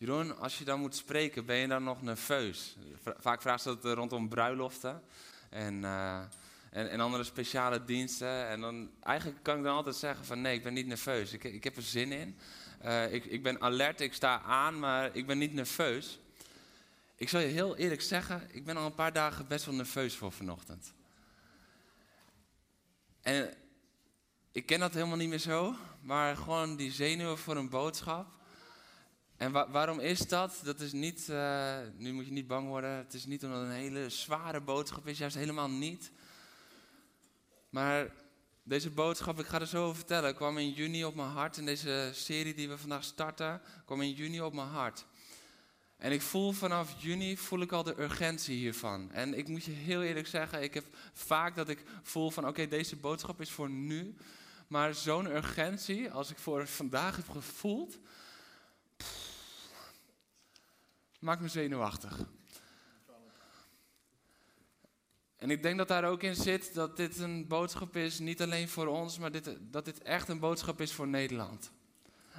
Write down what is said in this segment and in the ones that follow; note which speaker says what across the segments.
Speaker 1: Jeroen, als je dan moet spreken, ben je dan nog nerveus? Va- Vaak vragen ze dat eh, rondom bruiloften en, eh, en, en andere speciale diensten. En dan, eigenlijk kan ik dan altijd zeggen van nee, ik ben niet nerveus. Ik, ik heb er zin in. Eh, ik, ik ben alert, ik sta aan, maar ik ben niet nerveus. Ik zal je heel eerlijk zeggen, ik ben al een paar dagen best wel nerveus voor vanochtend. En ik ken dat helemaal niet meer zo, maar gewoon die zenuwen voor een boodschap. En wa- waarom is dat? Dat is niet, eh, nu moet je niet bang worden, het is niet omdat het een hele zware boodschap is, juist helemaal niet. Maar deze boodschap, ik ga er zo over vertellen, kwam in juni op mijn hart. En deze serie die we vandaag starten, kwam in juni op mijn hart. En ik voel vanaf juni, voel ik al de urgentie hiervan. En ik moet je heel eerlijk zeggen, ik heb vaak dat ik voel van oké, deze boodschap is voor nu. Maar zo'n urgentie, als ik voor vandaag heb gevoeld, pff, maakt me zenuwachtig. En ik denk dat daar ook in zit dat dit een boodschap is, niet alleen voor ons, maar dit, dat dit echt een boodschap is voor Nederland.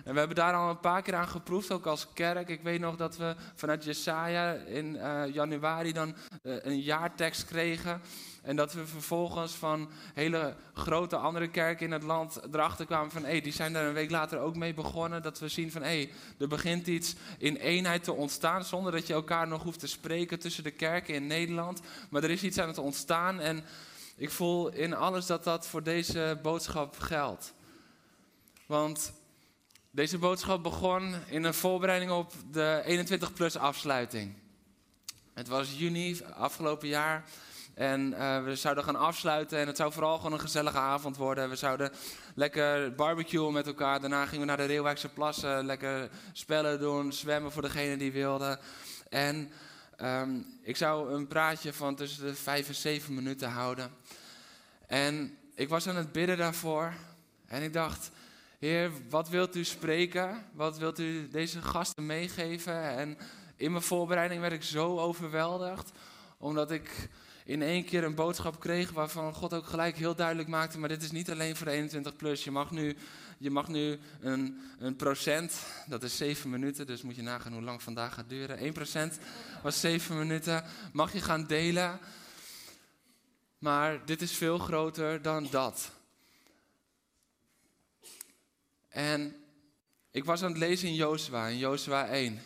Speaker 1: En we hebben daar al een paar keer aan geproefd, ook als kerk. Ik weet nog dat we vanuit Jesaja in eh, januari dan eh, een jaartekst kregen. En dat we vervolgens van hele grote andere kerken in het land erachter kwamen van... hé, hey, die zijn daar een week later ook mee begonnen. Dat we zien van, hé, hey, er begint iets in eenheid te ontstaan... zonder dat je elkaar nog hoeft te spreken tussen de kerken in Nederland. Maar er is iets aan het ontstaan en ik voel in alles dat dat voor deze boodschap geldt. Want deze boodschap begon in een voorbereiding op de 21-plus afsluiting. Het was juni afgelopen jaar en eh, we zouden gaan afsluiten en het zou vooral gewoon een gezellige avond worden. We zouden lekker barbecuen met elkaar. Daarna gingen we naar de Reeuwijkse plassen, lekker spellen doen, zwemmen voor degene die wilde. En ehm, ik zou een praatje van tussen de vijf en zeven minuten houden. En ik was aan het bidden daarvoor en ik dacht... Heer, wat wilt u spreken? Wat wilt u deze gasten meegeven? En in mijn voorbereiding werd ik zo overweldigd, omdat ik in één keer een boodschap kreeg waarvan God ook gelijk heel duidelijk maakte, maar dit is niet alleen voor de 21 plus. Je mag nu, je mag nu een, een procent, dat is 7 minuten, dus moet je nagaan hoe lang vandaag gaat duren. 1 procent was 7 minuten, mag je gaan delen. Maar dit is veel groter dan dat. En ik was aan het lezen in Jozua, in Jozua 1.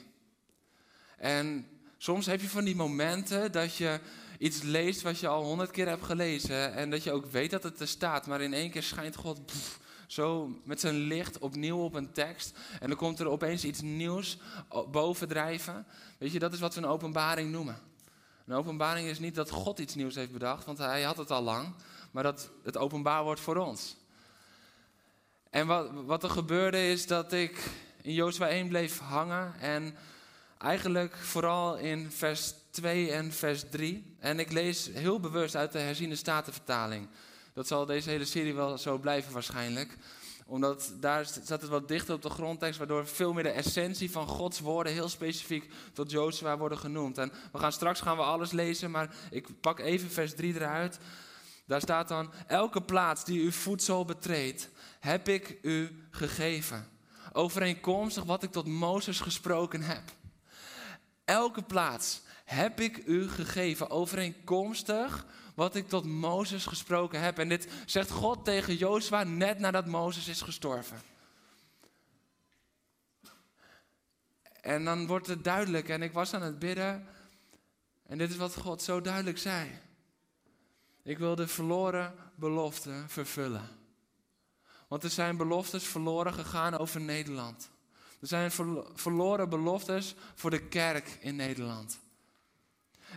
Speaker 1: En soms heb je van die momenten dat je iets leest wat je al honderd keer hebt gelezen. En dat je ook weet dat het er staat. Maar in één keer schijnt God zo met zijn licht opnieuw op een tekst. En dan komt er opeens iets nieuws bovendrijven. Weet je, dat is wat we een openbaring noemen. Een openbaring is niet dat God iets nieuws heeft bedacht, want hij had het al lang. Maar dat het openbaar wordt voor ons. En wat, wat er gebeurde is dat ik in Jozua 1 bleef hangen. En eigenlijk vooral in vers 2 en vers 3. En ik lees heel bewust uit de herziene statenvertaling. Dat zal deze hele serie wel zo blijven waarschijnlijk. Omdat daar staat het wat dichter op de grondtekst, waardoor veel meer de essentie van Gods woorden heel specifiek tot Jozua worden genoemd. En we gaan straks gaan we alles lezen, maar ik pak even vers 3 eruit. Daar staat dan, elke plaats die uw voedsel betreedt, heb ik u gegeven. Overeenkomstig wat ik tot Mozes gesproken heb. Elke plaats heb ik u gegeven. Overeenkomstig wat ik tot Mozes gesproken heb. En dit zegt God tegen Jozua net nadat Mozes is gestorven. En dan wordt het duidelijk. En ik was aan het bidden. En dit is wat God zo duidelijk zei. Ik wil de verloren belofte vervullen. Want er zijn beloftes verloren gegaan over Nederland. Er zijn verlo- verloren beloftes voor de kerk in Nederland.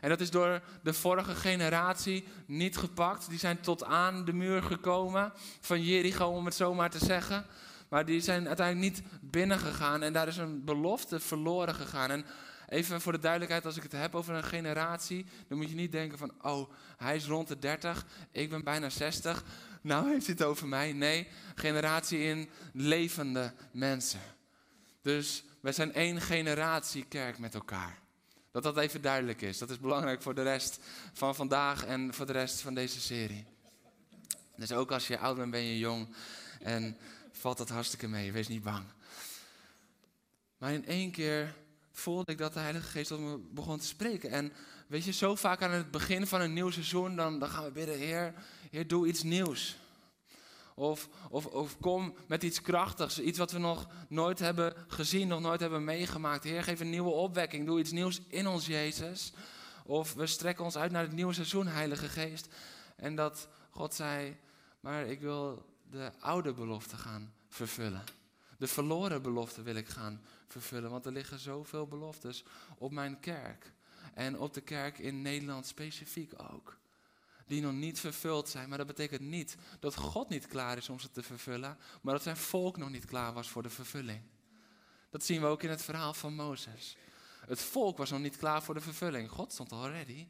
Speaker 1: En dat is door de vorige generatie niet gepakt. Die zijn tot aan de muur gekomen van Jericho, om het zo maar te zeggen. Maar die zijn uiteindelijk niet binnengegaan en daar is een belofte verloren gegaan. En even voor de duidelijkheid, als ik het heb over een generatie, dan moet je niet denken van, oh, hij is rond de 30, ik ben bijna 60. Nou heeft hij het over mij. Nee, generatie in levende mensen. Dus wij zijn één generatie kerk met elkaar. Dat dat even duidelijk is. Dat is belangrijk voor de rest van vandaag en voor de rest van deze serie. Dus ook als je oud bent, ben je jong en valt dat hartstikke mee. Wees niet bang. Maar in één keer voelde ik dat de Heilige Geest tot me begon te spreken. En weet je, zo vaak aan het begin van een nieuw seizoen, dan, dan gaan we bidden, Heer, Heer, doe iets nieuws. Of, of, of kom met iets krachtigs, iets wat we nog nooit hebben gezien, nog nooit hebben meegemaakt. Heer, geef een nieuwe opwekking, doe iets nieuws in ons, Jezus. Of we strekken ons uit naar het nieuwe seizoen, Heilige Geest. En dat God zei, maar ik wil de oude belofte gaan vervullen. De verloren belofte wil ik gaan vervullen, want er liggen zoveel beloftes op mijn kerk. En op de kerk in Nederland specifiek ook die nog niet vervuld zijn. Maar dat betekent niet dat God niet klaar is om ze te vervullen, maar dat zijn volk nog niet klaar was voor de vervulling. Dat zien we ook in het verhaal van Mozes. Het volk was nog niet klaar voor de vervulling. God stond al ready.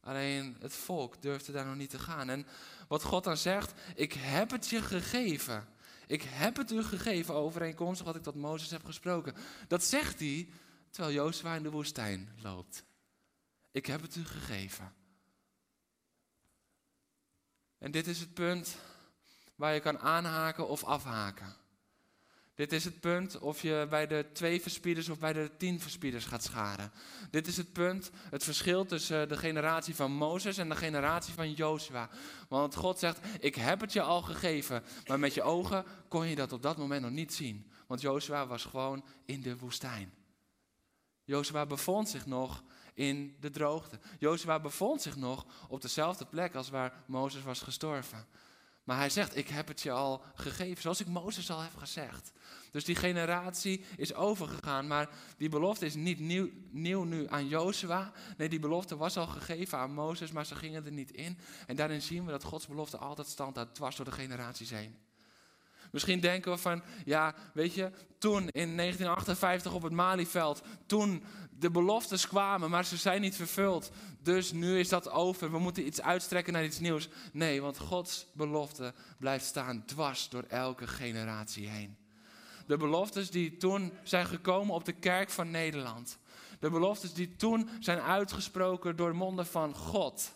Speaker 1: Alleen het volk durfde daar nog niet te gaan. En wat God dan zegt, ik heb het je gegeven. Ik heb het u gegeven overeenkomstig wat ik tot Mozes heb gesproken. Dat zegt hij terwijl Jozua in de woestijn loopt. Ik heb het u gegeven. En dit is het punt waar je kan aanhaken of afhaken. Dit is het punt of je bij de twee verspieders of bij de tien verspieders gaat scharen. Dit is het punt, het verschil tussen de generatie van Mozes en de generatie van Jozua. Want God zegt, ik heb het je al gegeven, maar met je ogen kon je dat op dat moment nog niet zien. Want Jozua was gewoon in de woestijn. Jozua bevond zich nog in de droogte. Jozua bevond zich nog op dezelfde plek als waar Mozes was gestorven. Maar hij zegt, ik heb het je al gegeven, zoals ik Mozes al heb gezegd. Dus die generatie is overgegaan, maar die belofte is niet nieuw, nieuw nu aan Jozua. Nee, die belofte was al gegeven aan Mozes, maar ze gingen er niet in. En daarin zien we dat Gods belofte altijd stand houdt, dwars door de generaties heen. Misschien denken we van, ja, weet je, toen in 1958 op het Malieveld, toen de beloftes kwamen, maar ze zijn niet vervuld. Dus nu is dat over. We moeten iets uitstrekken naar iets nieuws. Nee, want Gods belofte blijft staan dwars door elke generatie heen. De beloftes die toen zijn gekomen op de kerk van Nederland. De beloftes die toen zijn uitgesproken door monden van God.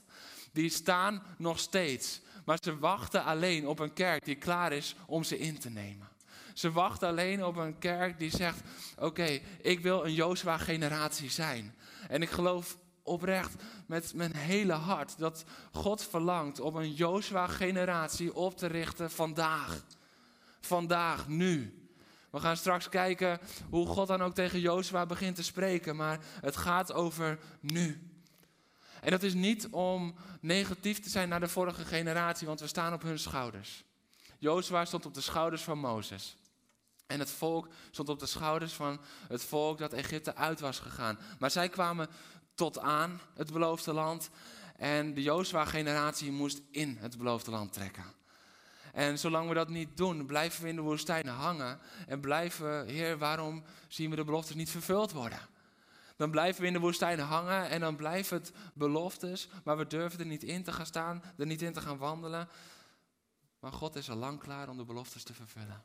Speaker 1: Die staan nog steeds. Maar ze wachten alleen op een kerk die klaar is om ze in te nemen. Ze wachten alleen op een kerk die zegt: Oké, ik wil een Jozua-generatie zijn. En ik geloof oprecht met mijn hele hart dat God verlangt om een Jozua-generatie op te richten vandaag. Vandaag, nu. We gaan straks kijken hoe God dan ook tegen Jozua begint te spreken, maar het gaat over nu. En dat is niet om negatief te zijn naar de vorige generatie, want we staan op hun schouders. Jozua stond op de schouders van Mozes. En het volk stond op de schouders van het volk dat Egypte uit was gegaan. Maar zij kwamen tot aan het beloofde land. En de Jozua-generatie moest in het beloofde land trekken. En zolang we dat niet doen, blijven we in de woestijn hangen. En blijven, Heer, waarom zien we de beloftes niet vervuld worden? Dan blijven we in de woestijn hangen en dan blijven het beloftes, maar we durven er niet in te gaan staan, er niet in te gaan wandelen. Maar God is al lang klaar om de beloftes te vervullen.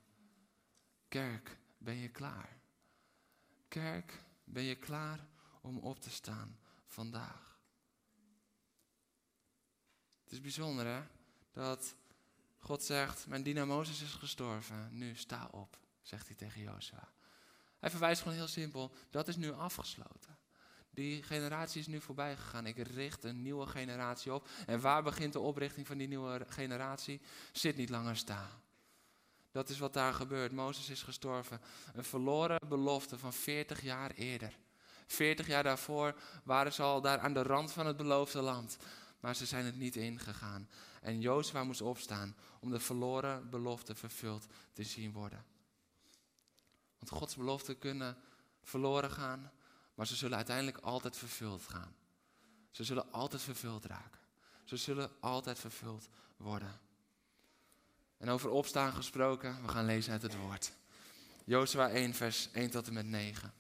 Speaker 1: Kerk, ben je klaar? Kerk, ben je klaar om op te staan vandaag? Het is bijzonder hè, dat God zegt, mijn dienaar Mozes is gestorven, nu sta op, zegt hij tegen Jozua. Hij verwijst gewoon heel simpel, dat is nu afgesloten. Die generatie is nu voorbij gegaan. Ik richt een nieuwe generatie op. En waar begint de oprichting van die nieuwe generatie? Zit niet langer staan. Dat is wat daar gebeurt. Mozes is gestorven. Een verloren belofte van 40 jaar eerder. 40 jaar daarvoor waren ze al daar aan de rand van het beloofde land. Maar ze zijn het niet ingegaan. En Jozua moest opstaan om de verloren belofte vervuld te zien worden. Want Gods beloften kunnen verloren gaan, maar ze zullen uiteindelijk altijd vervuld gaan. Ze zullen altijd vervuld raken. Ze zullen altijd vervuld worden. En over opstaan gesproken, we gaan lezen uit het woord. Jozua 1, vers 1 tot en met 9.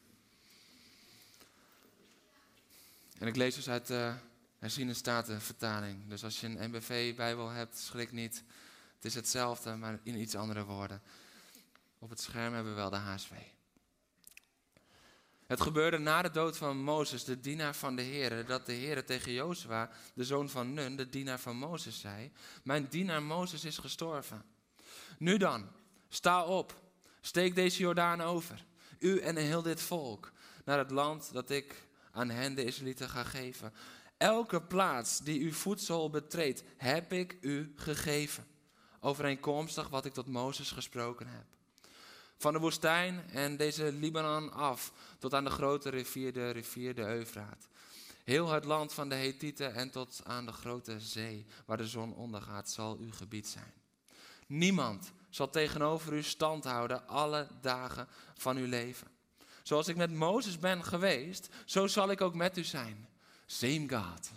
Speaker 1: En ik lees dus uit de herziene statenvertaling. Dus als je een MBV-bijbel hebt, schrik niet. Het is hetzelfde, maar in iets andere woorden. Op het scherm hebben we wel de HSV. Het gebeurde na de dood van Mozes, de dienaar van de Heer, dat de Heer tegen Jozua, de zoon van Nun, de dienaar van Mozes, zei: Mijn dienaar Mozes is gestorven. Nu dan, sta op, steek deze Jordaan over, u en heel dit volk, naar het land dat ik aan hen, de Israëlieten, ga geven. Elke plaats die uw voedsel betreedt, heb ik u gegeven, overeenkomstig wat ik tot Mozes gesproken heb. Van de woestijn en deze Libanon af tot aan de grote rivier, de rivier de Eufraat. Heel het land van de Hethieten en tot aan de grote zee waar de zon ondergaat zal uw gebied zijn. Niemand zal tegenover u stand houden alle dagen van uw leven. Zoals ik met Mozes ben geweest, zo zal ik ook met u zijn. Same God.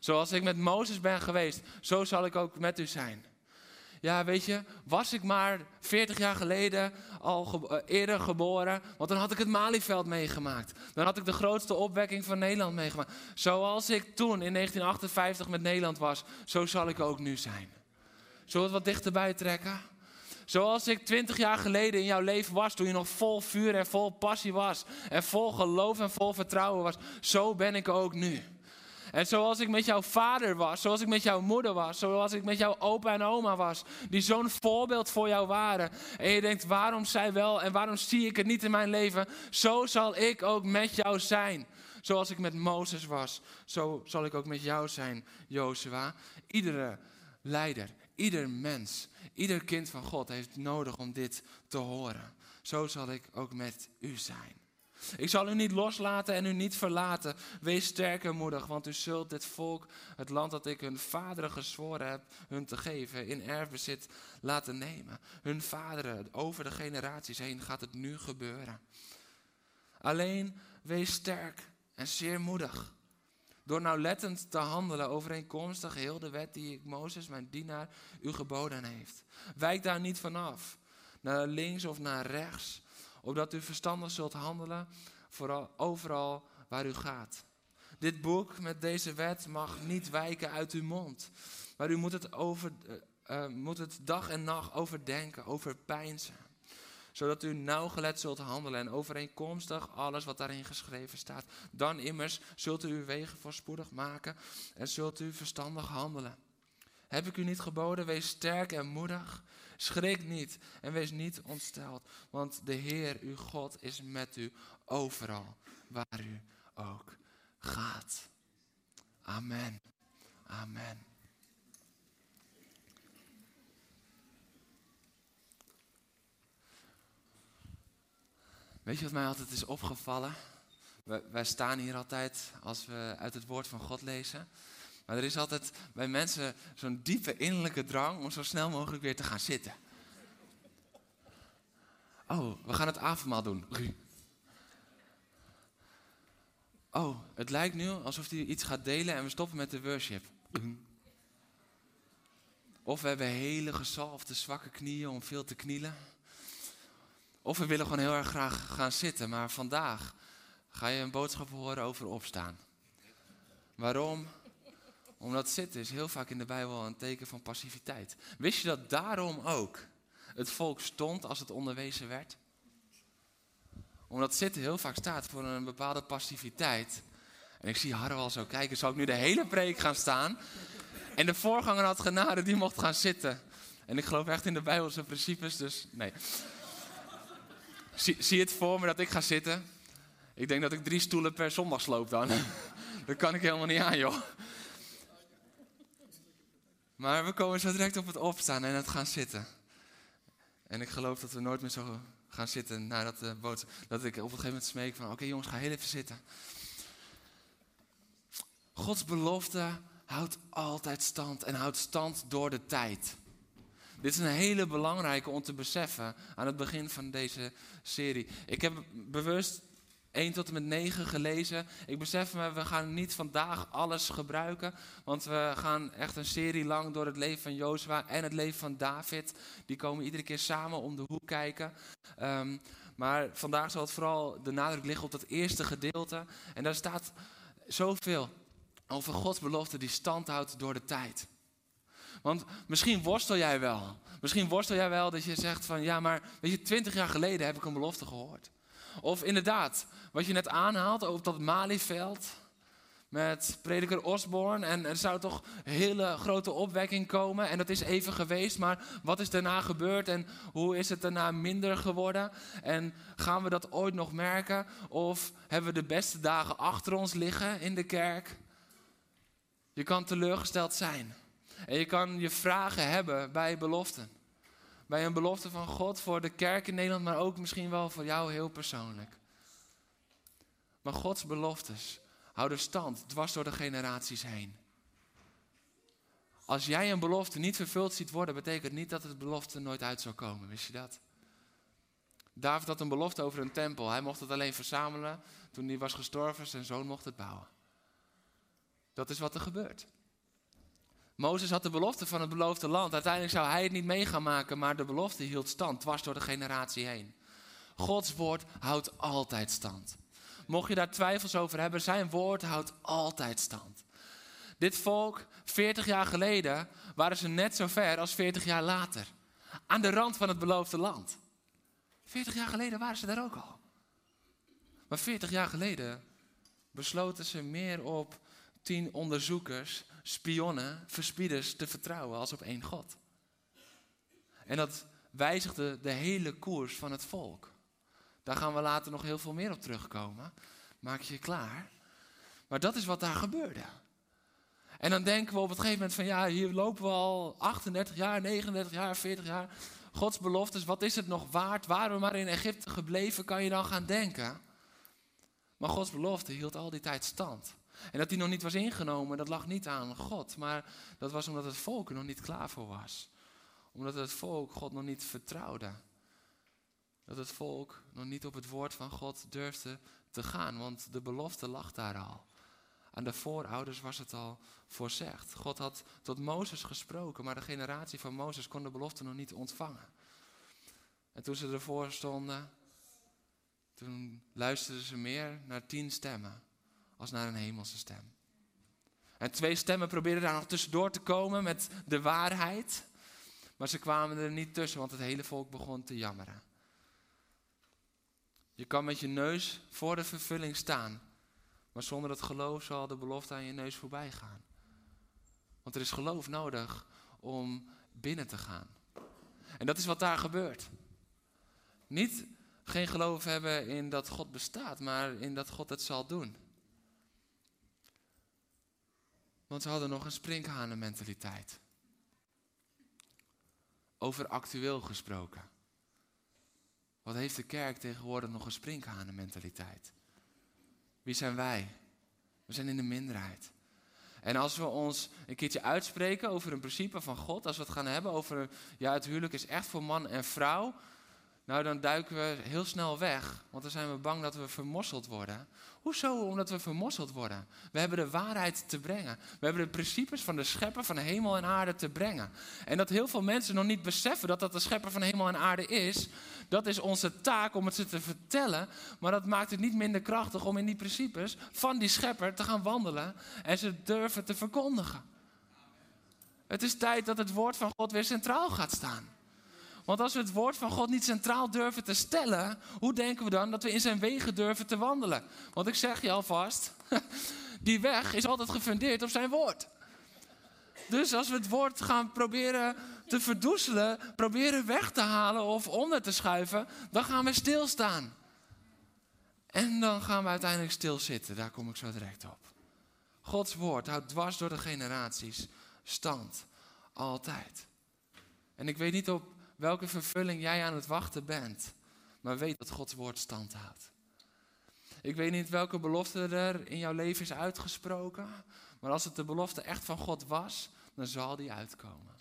Speaker 1: Zoals ik met Mozes ben geweest, zo zal ik ook met u zijn. Ja, weet je, was ik maar 40 jaar geleden al eh, eerder geboren, want dan had ik het Malieveld meegemaakt. Dan had ik de grootste opwekking van Nederland meegemaakt. Zoals ik toen in 1958 met Nederland was, zo zal ik ook nu zijn. Zullen we het wat dichterbij trekken? Zoals ik 20 jaar geleden in jouw leven was, toen je nog vol vuur en vol passie was, en vol geloof en vol vertrouwen was, zo ben ik ook nu. En zoals ik met jouw vader was, zoals ik met jouw moeder was, zoals ik met jouw opa en oma was, die zo'n voorbeeld voor jou waren. En je denkt, waarom zij wel en waarom zie ik het niet in mijn leven? Zo zal ik ook met jou zijn. Zoals ik met Mozes was, zo zal ik ook met jou zijn, Jozua. Iedere leider, ieder mens, ieder kind van God heeft nodig om dit te horen. Zo zal ik ook met u zijn. Ik zal u niet loslaten en u niet verlaten. Wees sterk en moedig, want u zult dit volk, het land dat ik hun vaderen gezworen heb hun te geven, in erfbezit laten nemen. Hun vaderen, over de generaties heen gaat het nu gebeuren. Alleen wees sterk en zeer moedig. Door nauwlettend te handelen overeenkomstig heel de wet die ik Mozes, mijn dienaar, u geboden heeft. Wijk daar niet vanaf, naar links of naar rechts, opdat u verstandig zult handelen vooral, overal waar u gaat. Dit boek met deze wet mag niet wijken uit uw mond, maar u moet het, over, uh, moet het dag en nacht overdenken, overpeinzen zodat u nauwgelet zult handelen en overeenkomstig alles wat daarin geschreven staat. Dan immers zult u uw wegen voorspoedig maken en zult u verstandig handelen. Heb ik u niet geboden, wees sterk en moedig. Schrik niet en wees niet ontsteld, want de Heer, uw God, is met u overal waar u ook gaat. Amen. Amen. Weet je wat mij altijd is opgevallen? Wij, wij, staan hier altijd als we uit het woord van God lezen. Maar er is altijd bij mensen zo'n diepe innerlijke drang om zo snel mogelijk weer te gaan zitten. Oh, we gaan het avondmaal doen. Oh, het lijkt nu alsof hij iets gaat delen en we stoppen met de worship. Of we hebben hele gezalfde zwakke knieën om veel te knielen. Of we willen gewoon heel erg graag gaan zitten, maar vandaag ga je een boodschap horen over opstaan. Waarom? Omdat zitten is heel vaak in de Bijbel een teken van passiviteit. Wist je dat daarom ook het volk stond als het onderwezen werd? Omdat zitten heel vaak staat voor een bepaalde passiviteit. En ik zie Harro al zo kijken, zou ik nu de hele preek gaan staan? En de voorganger had genade, die mocht gaan zitten. En ik geloof echt in de Bijbelse principes, dus nee. Zie, zie het voor me dat ik ga zitten? Ik denk dat ik drie stoelen per zondag sloop dan. dat kan ik helemaal niet aan, joh. Maar we komen zo direct op het opstaan en het gaan zitten. En ik geloof dat we nooit meer zo gaan zitten nadat de boot. Dat ik op een gegeven moment smeek van: oké jongens, ga heel even zitten. Gods belofte houdt altijd stand en houdt stand door de tijd. Dit is een hele belangrijke om te beseffen aan het begin van deze serie. Ik heb bewust 1 tot en met 9 gelezen. Ik besef me, we gaan niet vandaag alles gebruiken. Want we gaan echt een serie lang door het leven van Jozua en het leven van David. Die komen iedere keer samen om de hoek kijken. Um, maar vandaag zal het vooral de nadruk liggen op dat eerste gedeelte. En daar staat zoveel over Gods belofte die stand houdt door de tijd. Want misschien worstel jij wel. Misschien worstel jij wel dat je zegt van ja, maar weet je, twintig jaar geleden heb ik een belofte gehoord. Of inderdaad, wat je net aanhaalt op dat Malieveld met prediker Osborne. En er zou toch hele grote opwekking komen. En dat is even geweest. Maar wat is daarna gebeurd en hoe is het daarna minder geworden? En gaan we dat ooit nog merken? Of hebben we de beste dagen achter ons liggen in de kerk? Je kan teleurgesteld zijn. En je kan je vragen hebben bij beloften. Bij een belofte van God voor de kerk in Nederland, maar ook misschien wel voor jou heel persoonlijk. Maar Gods beloftes houden stand dwars door de generaties heen. Als jij een belofte niet vervuld ziet worden, betekent niet dat het belofte nooit uit zou komen. Wist je dat? David had een belofte over een tempel. Hij mocht het alleen verzamelen. Toen hij was gestorven, zijn zoon mocht het bouwen. Dat is wat er gebeurt. Mozes had de belofte van het beloofde land. Uiteindelijk zou hij het niet mee gaan maken, maar de belofte hield stand, dwars door de generatie heen. Gods woord houdt altijd stand. Mocht je daar twijfels over hebben, zijn woord houdt altijd stand. Dit volk, 40 jaar geleden, waren ze net zo ver als 40 jaar later. Aan de rand van het beloofde land. 40 jaar geleden waren ze daar ook al. Maar 40 jaar geleden besloten ze meer op tien onderzoekers, spionnen, verspieders te vertrouwen als op één God. En dat wijzigde de hele koers van het volk. Daar gaan we later nog heel veel meer op terugkomen. Maak je klaar. Maar dat is wat daar gebeurde. En dan denken we op het gegeven moment van ja, hier lopen we al 38 jaar, 39 jaar, 40 jaar. Gods beloftes, wat is het nog waard? Waren we maar in Egypte gebleven, kan je dan gaan denken. Maar Gods belofte hield al die tijd stand. En dat die nog niet was ingenomen, dat lag niet aan God. Maar dat was omdat het volk er nog niet klaar voor was. Omdat het volk God nog niet vertrouwde. Dat het volk nog niet op het woord van God durfde te gaan, want de belofte lag daar al. Aan de voorouders was het al voorzegd. God had tot Mozes gesproken, maar de generatie van Mozes kon de belofte nog niet ontvangen. En toen ze ervoor stonden, toen luisterden ze meer naar tien stemmen als naar een hemelse stem. En twee stemmen probeerden daar nog tussendoor te komen met de waarheid. Maar ze kwamen er niet tussen, want het hele volk begon te jammeren. Je kan met je neus voor de vervulling staan, maar zonder het geloof zal de belofte aan je neus voorbij gaan. Want er is geloof nodig om binnen te gaan. En dat is wat daar gebeurt. Niet geen geloof hebben in dat God bestaat, maar in dat God het zal doen. Want ze hadden nog een sprinkhanenmentaliteit. Over actueel gesproken. Wat heeft de kerk tegenwoordig nog een sprinkhanenmentaliteit? Wie zijn wij? We zijn in de minderheid. En als we ons een keertje uitspreken over een principe van God, als we het gaan hebben over, ja, het huwelijk is echt voor man en vrouw, nou dan duiken we heel snel weg, want dan zijn we bang dat we vermosseld worden. Hoezo? Omdat we vermosseld worden. We hebben de waarheid te brengen. We hebben de principes van de schepper van hemel en aarde te brengen. En dat heel veel mensen nog niet beseffen dat dat de schepper van hemel en aarde is, dat is onze taak om het ze te vertellen. Maar dat maakt het niet minder krachtig om in die principes van die schepper te gaan wandelen en ze durven te verkondigen. Het is tijd dat het woord van God weer centraal gaat staan. Want als we het woord van God niet centraal durven te stellen, hoe denken we dan dat we in zijn wegen durven te wandelen? Want ik zeg je alvast, die weg is altijd gefundeerd op zijn woord. Dus als we het woord gaan proberen te verdoezelen, proberen weg te halen of onder te schuiven, dan gaan we stilstaan. En dan gaan we uiteindelijk stilzitten. Daar kom ik zo direct op. Gods woord houdt dwars door de generaties stand. Altijd. En ik weet niet op welke vervulling jij aan het wachten bent, maar weet dat Gods woord stand houdt. Ik weet niet welke belofte er in jouw leven is uitgesproken, maar als het de belofte echt van God was, dan zal die uitkomen.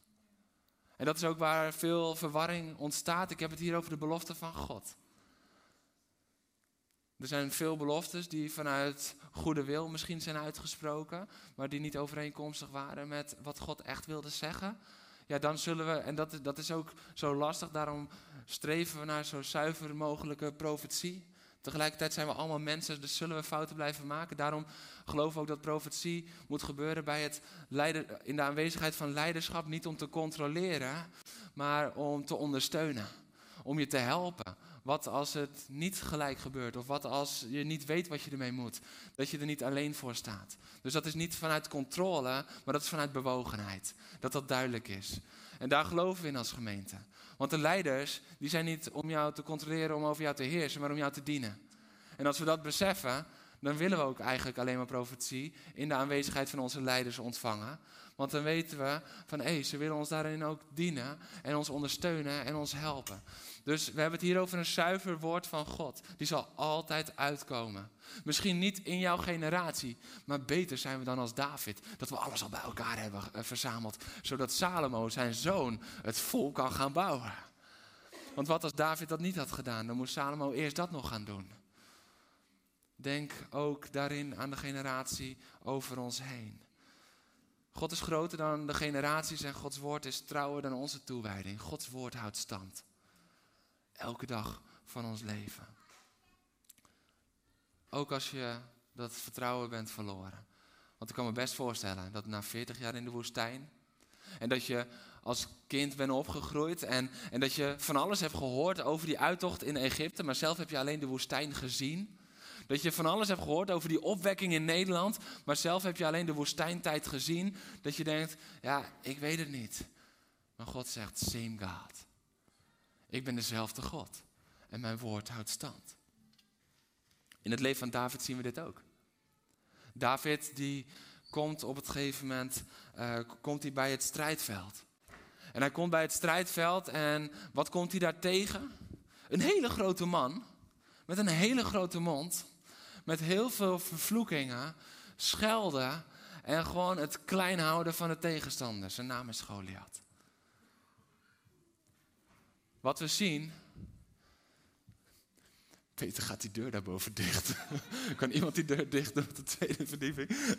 Speaker 1: En dat is ook waar veel verwarring ontstaat. Ik heb het hier over de belofte van God. Er zijn veel beloftes die vanuit goede wil misschien zijn uitgesproken, maar die niet overeenkomstig waren met wat God echt wilde zeggen. Ja, dan zullen we, en dat, dat is ook zo lastig, daarom streven we naar zo zuiver mogelijke profetie. Tegelijkertijd zijn we allemaal mensen, dus zullen we fouten blijven maken. Daarom geloven we ook dat profetie moet gebeuren bij het leider, in de aanwezigheid van leiderschap. Niet om te controleren, maar om te ondersteunen. Om je te helpen. Wat als het niet gelijk gebeurt? Of wat als je niet weet wat je ermee moet? Dat je er niet alleen voor staat. Dus dat is niet vanuit controle, maar dat is vanuit bewogenheid. Dat dat duidelijk is. En daar geloven we in als gemeente. Want de leiders, die zijn niet om jou te controleren, om over jou te heersen, maar om jou te dienen. En als we dat beseffen, dan willen we ook eigenlijk alleen maar profetie in de aanwezigheid van onze leiders ontvangen. Want dan weten we van hé, ze willen ons daarin ook dienen en ons ondersteunen en ons helpen. Dus we hebben het hier over een zuiver woord van God. Die zal altijd uitkomen. Misschien niet in jouw generatie, maar beter zijn we dan als David. Dat we alles al bij elkaar hebben eh, verzameld. Zodat Salomo, zijn zoon, het volk kan gaan bouwen. Want wat als David dat niet had gedaan? Dan moest Salomo eerst dat nog gaan doen. Denk ook daarin aan de generatie over ons heen. God is groter dan de generaties en Gods woord is trouwer dan onze toewijding. Gods woord houdt stand. Elke dag van ons leven. Ook als je dat vertrouwen bent verloren. Want ik kan me best voorstellen dat na 40 jaar in de woestijn. En dat je als kind bent opgegroeid. En, en dat je van alles hebt gehoord over die uittocht in Egypte. Maar zelf heb je alleen de woestijn gezien. Dat je van alles hebt gehoord over die opwekking in Nederland, maar zelf heb je alleen de woestijntijd gezien. Dat je denkt, ja, ik weet het niet. Maar God zegt, same God. Ik ben dezelfde God. En mijn woord houdt stand. In het leven van David zien we dit ook. David die komt op het gegeven moment uh, komt hij bij het strijdveld. En hij komt bij het strijdveld en wat komt hij daar tegen? Een hele grote man met een hele grote mond met heel veel vervloekingen, schelden en gewoon het klein houden van de tegenstander. Zijn naam is Goliath. Wat we zien. Peter gaat die deur daarboven dicht. kan iemand die deur dicht doen op de tweede verdieping?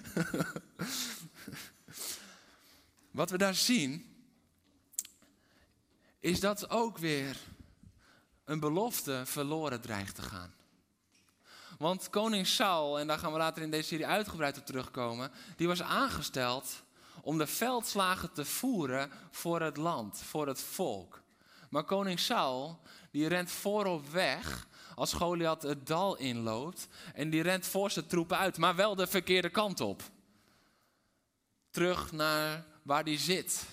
Speaker 1: Wat we daar zien. Is dat ook weer een belofte verloren dreigt te gaan. Want koning Saul, en daar gaan we later in deze serie uitgebreid op terugkomen, die was aangesteld om de veldslagen te voeren voor het land, voor het volk. Maar koning Saul, die rent voorop weg als Goliath het dal inloopt en die rent voor zijn troepen uit, maar wel de verkeerde kant op. Terug naar waar hij zit,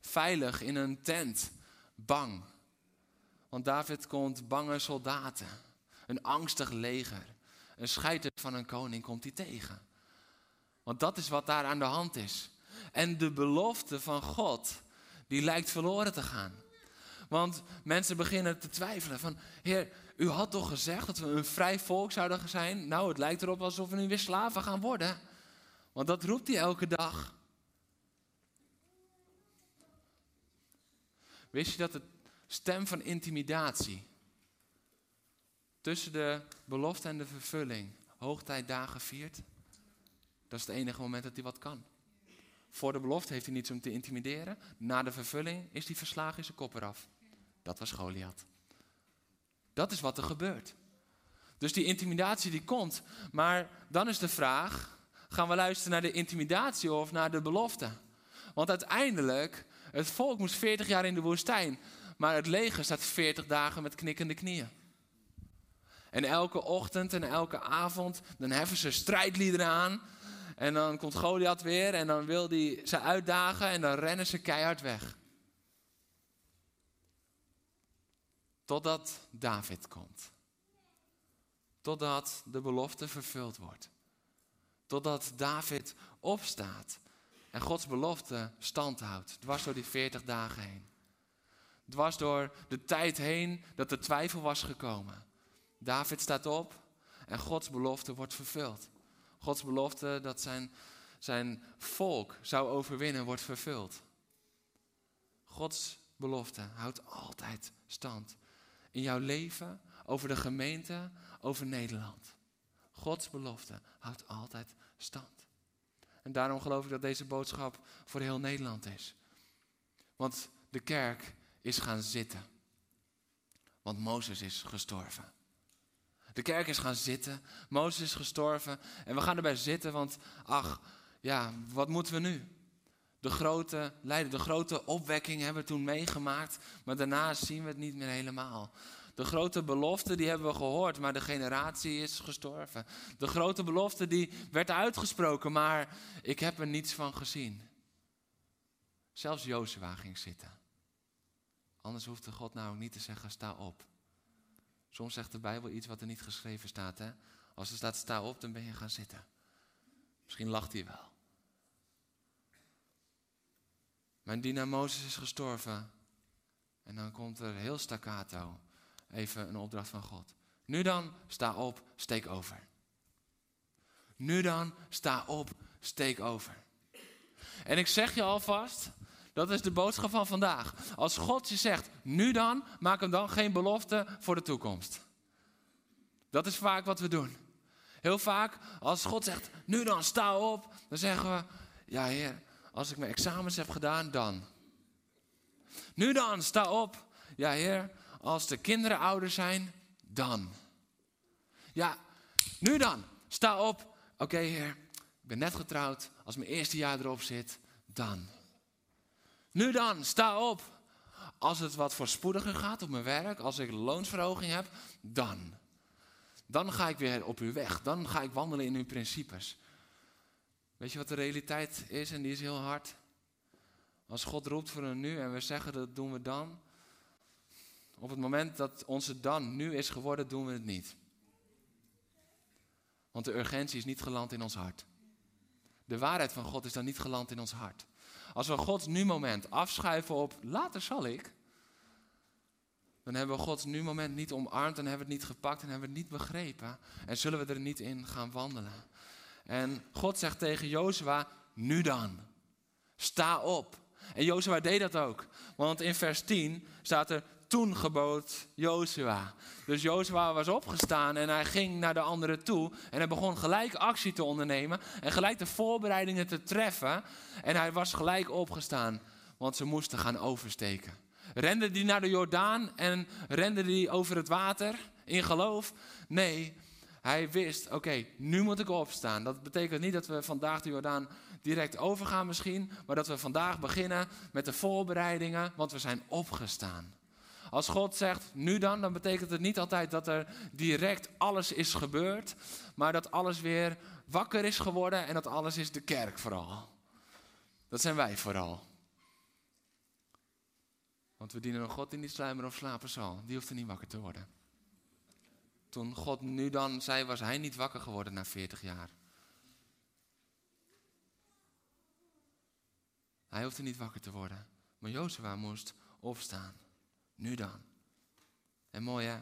Speaker 1: veilig in een tent, bang. Want David komt bange soldaten, een angstig leger een scheiter van een koning komt hij tegen. Want dat is wat daar aan de hand is. En de belofte van God, die lijkt verloren te gaan. Want mensen beginnen te twijfelen van, Heer, u had toch gezegd dat we een vrij volk zouden zijn? Nou, het lijkt erop alsof we nu weer slaven gaan worden. Want dat roept hij elke dag. Wist je dat de stem van intimidatie tussen de belofte en de vervulling hoogtijdagen viert, dat is het enige moment dat hij wat kan. Voor de belofte heeft hij niets om te intimideren. Na de vervulling is hij verslagen in zijn kop eraf. Dat was Goliath. Dat is wat er gebeurt. Dus die intimidatie die komt. Maar dan is de vraag, gaan we luisteren naar de intimidatie of naar de belofte? Want uiteindelijk, het volk moest 40 jaar in de woestijn. Maar het leger staat 40 dagen met knikkende knieën. En elke ochtend en elke avond, dan heffen ze strijdliederen aan. En dan komt Goliath weer en dan wil hij ze uitdagen en dan rennen ze keihard weg. Totdat David komt. Totdat de belofte vervuld wordt. Totdat David opstaat en Gods belofte stand houdt. Dwars door die 40 dagen heen. Dwars door de tijd heen dat de twijfel was gekomen. David staat op en Gods belofte wordt vervuld. Gods belofte dat zijn, zijn volk zou overwinnen wordt vervuld. Gods belofte houdt altijd stand. In jouw leven, over de gemeente, over Nederland. Gods belofte houdt altijd stand. En daarom geloof ik dat deze boodschap voor heel Nederland is. Want de kerk is gaan zitten. Want Mozes is gestorven. De kerk is gaan zitten. Mozes is gestorven. En we gaan erbij zitten, want ach, ja, wat moeten we nu? De grote de grote opwekking hebben we toen meegemaakt. Maar daarna zien we het niet meer helemaal. De grote belofte die hebben we gehoord, maar de generatie is gestorven. De grote belofte die werd uitgesproken, maar ik heb er niets van gezien. Zelfs Jozua ging zitten. Anders hoefde God nou niet te zeggen, sta op. Soms zegt de Bijbel iets wat er niet geschreven staat. Hè? Als er staat, sta op, dan ben je gaan zitten. Misschien lacht hij wel. Mijn dienaar Mozes is gestorven. En dan komt er heel staccato even een opdracht van God. Nu dan, sta op, steek over. Nu dan, sta op, steek over. En ik zeg je alvast, dat is de boodschap van vandaag. Als God je zegt, nu dan, maak hem dan geen belofte voor de toekomst. Dat is vaak wat we doen. Heel vaak, als God zegt, nu dan, sta op, dan zeggen we, ja heer, als ik mijn examens heb gedaan, dan. Nu dan, sta op. Ja heer, als de kinderen ouder zijn, dan. Ja, nu dan, sta op. Oké heer, ik ben net getrouwd, als mijn eerste jaar erop zit, dan. Nu dan, sta op. Als het wat voorspoediger gaat op mijn werk, als ik loonsverhoging heb, dan. Dan ga ik weer op uw weg. Dan ga ik wandelen in uw principes. Weet je wat de realiteit is en die is heel hard? Als God roept voor een nu en we zeggen dat doen we dan. Op het moment dat onze dan nu is geworden, doen we het niet. Want de urgentie is niet geland in ons hart. De waarheid van God is dan niet geland in ons hart. Als we Gods nu-moment afschuiven op later zal ik, dan hebben we Gods nu-moment niet omarmd en hebben we het niet gepakt en hebben we het niet begrepen. En zullen we er niet in gaan wandelen. En God zegt tegen Jozua, nu dan, sta op. En Jozua deed dat ook. Want in vers 10 staat er, toen gebood Jozua. Dus Jozua was opgestaan en hij ging naar de anderen toe. En hij begon gelijk actie te ondernemen en gelijk de voorbereidingen te treffen. En hij was gelijk opgestaan, want ze moesten gaan oversteken. Rende die naar de Jordaan en rende die over het water in geloof? Nee, hij wist, oké, nu moet ik opstaan. Dat betekent niet dat we vandaag de Jordaan direct overgaan misschien, maar dat we vandaag beginnen met de voorbereidingen, want we zijn opgestaan. Als God zegt nu dan, dan betekent het niet altijd dat er direct alles is gebeurd, maar dat alles weer wakker is geworden en dat alles is de kerk vooral. Dat zijn wij vooral. Want we dienen een God die niet sluimeren of slapen zal. Die hoeft er niet wakker te worden. Toen God nu dan zei, was hij niet wakker geworden na 40 jaar. Hij hoefde niet wakker te worden. Maar Jozua moest opstaan. Nu dan. En mooi hè?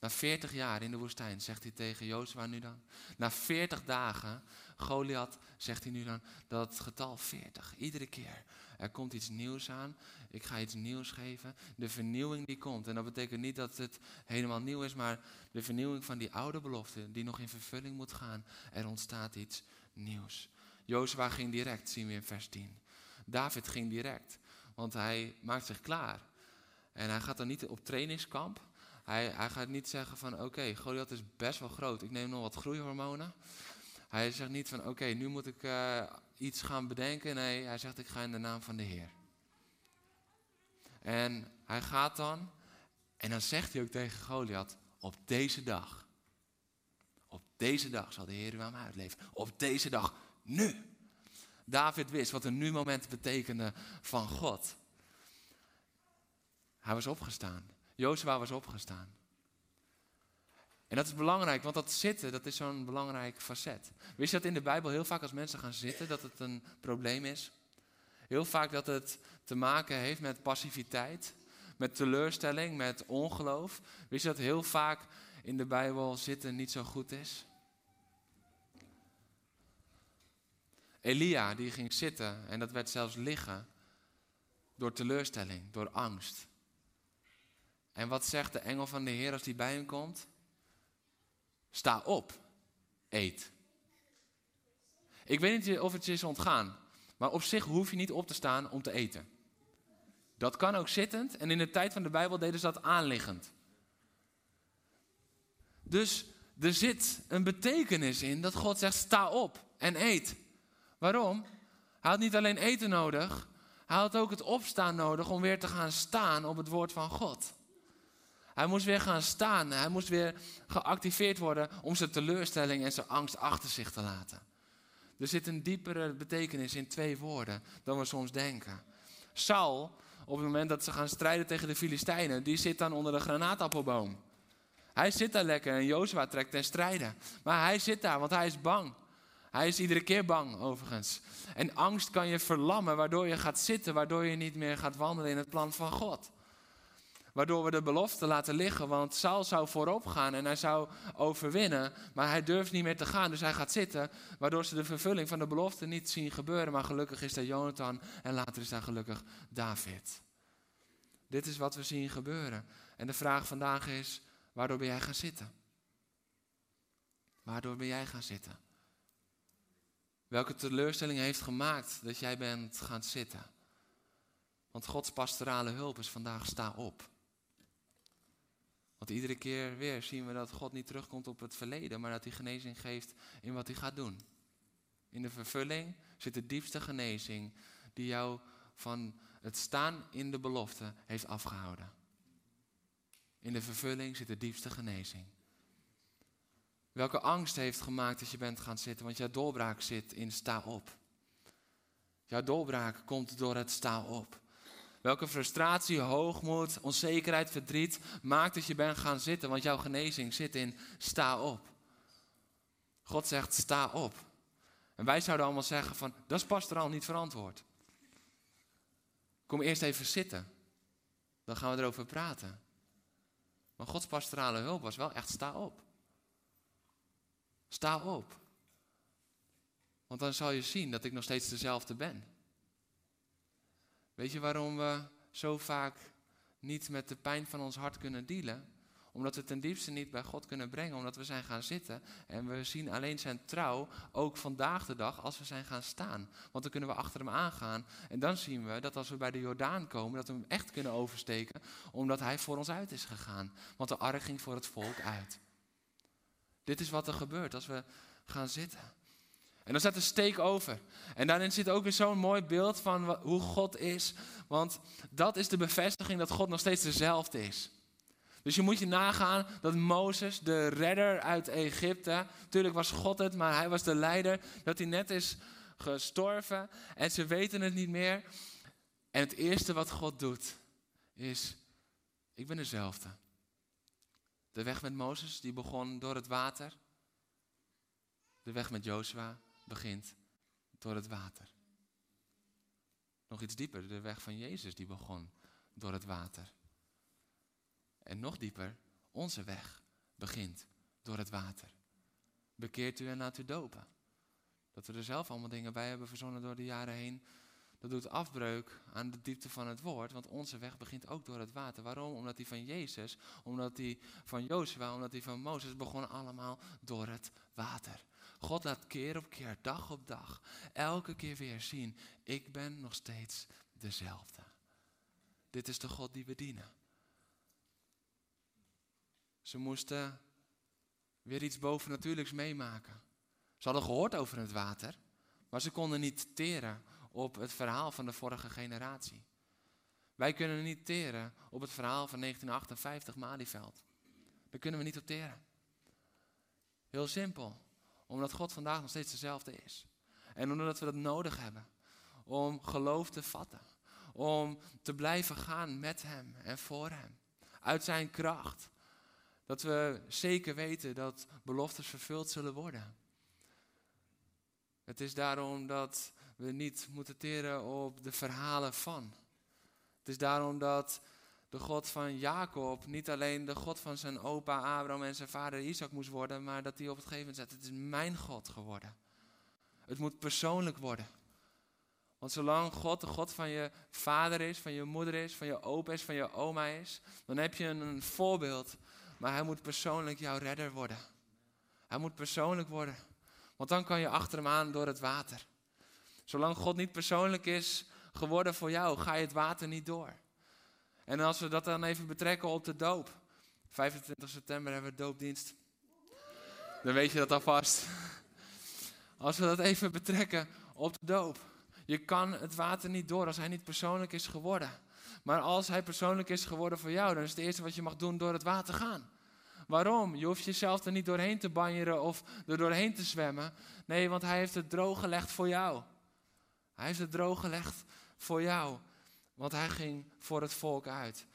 Speaker 1: Na 40 jaar in de woestijn zegt hij tegen Jozua nu dan. Na 40 dagen, Goliath zegt hij nu dan, dat getal 40. Iedere keer. Er komt iets nieuws aan. Ik ga iets nieuws geven. De vernieuwing die komt. En dat betekent niet dat het helemaal nieuw is, maar de vernieuwing van die oude belofte die nog in vervulling moet gaan. Er ontstaat iets nieuws. Jozua ging direct, zien we in vers 10. David ging direct, want hij maakt zich klaar. En hij gaat dan niet op trainingskamp. Hij, hij gaat niet zeggen van oké, Goliath is best wel groot. Ik neem nog wat groeihormonen. Hij zegt niet van oké, nu moet ik uh, iets gaan bedenken. Nee, hij zegt ik ga in de naam van de Heer. En hij gaat dan en dan zegt hij ook tegen Goliath op deze dag. Op deze dag zal de Heer u aan mij uitleven. Op deze dag, nu. David wist wat een nu-moment betekende van God. Hij was opgestaan. Jozua was opgestaan. En dat is belangrijk, want dat zitten, dat is zo'n belangrijk facet. Wist je dat in de Bijbel heel vaak als mensen gaan zitten, dat het een probleem is? Heel vaak dat het te maken heeft met passiviteit, met teleurstelling, met ongeloof. Wist je dat heel vaak in de Bijbel zitten niet zo goed is? Elia, die ging zitten en dat werd zelfs liggen door teleurstelling, door angst. En wat zegt de engel van de Heer als die bij hem komt? Sta op, eet. Ik weet niet of het je is ontgaan, maar op zich hoef je niet op te staan om te eten. Dat kan ook zittend en in de tijd van de Bijbel deden ze dat aanliggend. Dus er zit een betekenis in dat God zegt: sta op en eet. Waarom? Hij had niet alleen eten nodig, hij had ook het opstaan nodig om weer te gaan staan op het woord van God. Hij moest weer gaan staan, hij moest weer geactiveerd worden om zijn teleurstelling en zijn angst achter zich te laten. Er zit een diepere betekenis in twee woorden dan we soms denken. Saul, op het moment dat ze gaan strijden tegen de Filistijnen, die zit dan onder de granaatappelboom. Hij zit daar lekker en Jozua trekt ten strijde. Maar hij zit daar, want hij is bang. Hij is iedere keer bang, overigens. En angst kan je verlammen, waardoor je gaat zitten, waardoor je niet meer gaat wandelen in het plan van God. Waardoor we de belofte laten liggen, want Saul zou voorop gaan en hij zou overwinnen, maar hij durft niet meer te gaan, dus hij gaat zitten, waardoor ze de vervulling van de belofte niet zien gebeuren. Maar gelukkig is daar Jonathan en later is daar gelukkig David. Dit is wat we zien gebeuren. En de vraag vandaag is, waardoor ben jij gaan zitten? Waardoor ben jij gaan zitten? Welke teleurstelling heeft gemaakt dat jij bent gaan zitten? Want Gods pastorale hulp is vandaag sta op. Want iedere keer weer zien we dat God niet terugkomt op het verleden, maar dat hij genezing geeft in wat hij gaat doen. In de vervulling zit de diepste genezing die jou van het staan in de belofte heeft afgehouden. In de vervulling zit de diepste genezing. Welke angst heeft gemaakt dat je bent gaan zitten? Want jouw doorbraak zit in sta op. Jouw doorbraak komt door het sta op. Welke frustratie, hoogmoed, onzekerheid, verdriet maakt dat je bent gaan zitten? Want jouw genezing zit in sta op. God zegt sta op. En wij zouden allemaal zeggen van dat is pastoraal niet verantwoord. Kom eerst even zitten. Dan gaan we erover praten. Maar Gods pastorale hulp was wel echt sta op. Sta op. Want dan zal je zien dat ik nog steeds dezelfde ben. Weet je waarom we zo vaak niet met de pijn van ons hart kunnen dealen? Omdat we ten diepste niet bij God kunnen brengen, omdat we zijn gaan zitten. En we zien alleen zijn trouw, ook vandaag de dag, als we zijn gaan staan. Want dan kunnen we achter hem aangaan. En dan zien we dat als we bij de Jordaan komen, dat we hem echt kunnen oversteken. Omdat hij voor ons uit is gegaan. Want de ark ging voor het volk uit. Dit is wat er gebeurt als we gaan zitten. En dan staat de steek over. En daarin zit ook weer zo'n mooi beeld van hoe God is. Want dat is de bevestiging dat God nog steeds dezelfde is. Dus je moet je nagaan dat Mozes, de redder uit Egypte, natuurlijk was God het, maar hij was de leider, dat hij net is gestorven en ze weten het niet meer. En het eerste wat God doet is, ik ben dezelfde. De weg met Mozes, die begon door het water. De weg met Jozua begint door het water. Nog iets dieper, de weg van Jezus die begon door het water. En nog dieper, onze weg begint door het water. Bekeert u en laat u dopen. Dat we er zelf allemaal dingen bij hebben verzonnen door de jaren heen. Dat doet afbreuk aan de diepte van het woord, want onze weg begint ook door het water. Waarom? Omdat die van Jezus, omdat die van Jozua, omdat die van Mozes begon allemaal door het water. God laat keer op keer, dag op dag, elke keer weer zien, ik ben nog steeds dezelfde. Dit is de God die we dienen. Ze moesten weer iets bovennatuurlijks meemaken. Ze hadden gehoord over het water, maar ze konden niet teren op het verhaal van de vorige generatie. Wij kunnen niet teren op het verhaal van 1958 Malieveld. Daar kunnen we niet op teren. Heel simpel omdat God vandaag nog steeds dezelfde is. En omdat we dat nodig hebben om geloof te vatten. Om te blijven gaan met Hem en voor Hem. Uit Zijn kracht. Dat we zeker weten dat beloftes vervuld zullen worden. Het is daarom dat we niet moeten teren op de verhalen van. Het is daarom dat de God van Jacob niet alleen de God van zijn opa Abraham en zijn vader Isaac moest worden, maar dat hij op het gegeven moment zegt, het is mijn God geworden. Het moet persoonlijk worden. Want zolang God de God van je vader is, van je moeder is, van je opa is, van je oma is, dan heb je een voorbeeld, maar hij moet persoonlijk jouw redder worden. Hij moet persoonlijk worden. Want dan kan je achter hem aan door het water. Zolang God niet persoonlijk is geworden voor jou, ga je het water niet door. En als we dat dan even betrekken op de doop. 25 september hebben we doopdienst. Dan weet je dat alvast. Als we dat even betrekken op de doop. Je kan het water niet door als hij niet persoonlijk is geworden. Maar als hij persoonlijk is geworden voor jou, dan is het eerste wat je mag doen door het water gaan. Waarom? Je hoeft jezelf er niet doorheen te banjeren of er doorheen te zwemmen. Nee, want hij heeft het droog gelegd voor jou. Hij heeft het droog gelegd voor jou. Want hij ging voor het volk uit.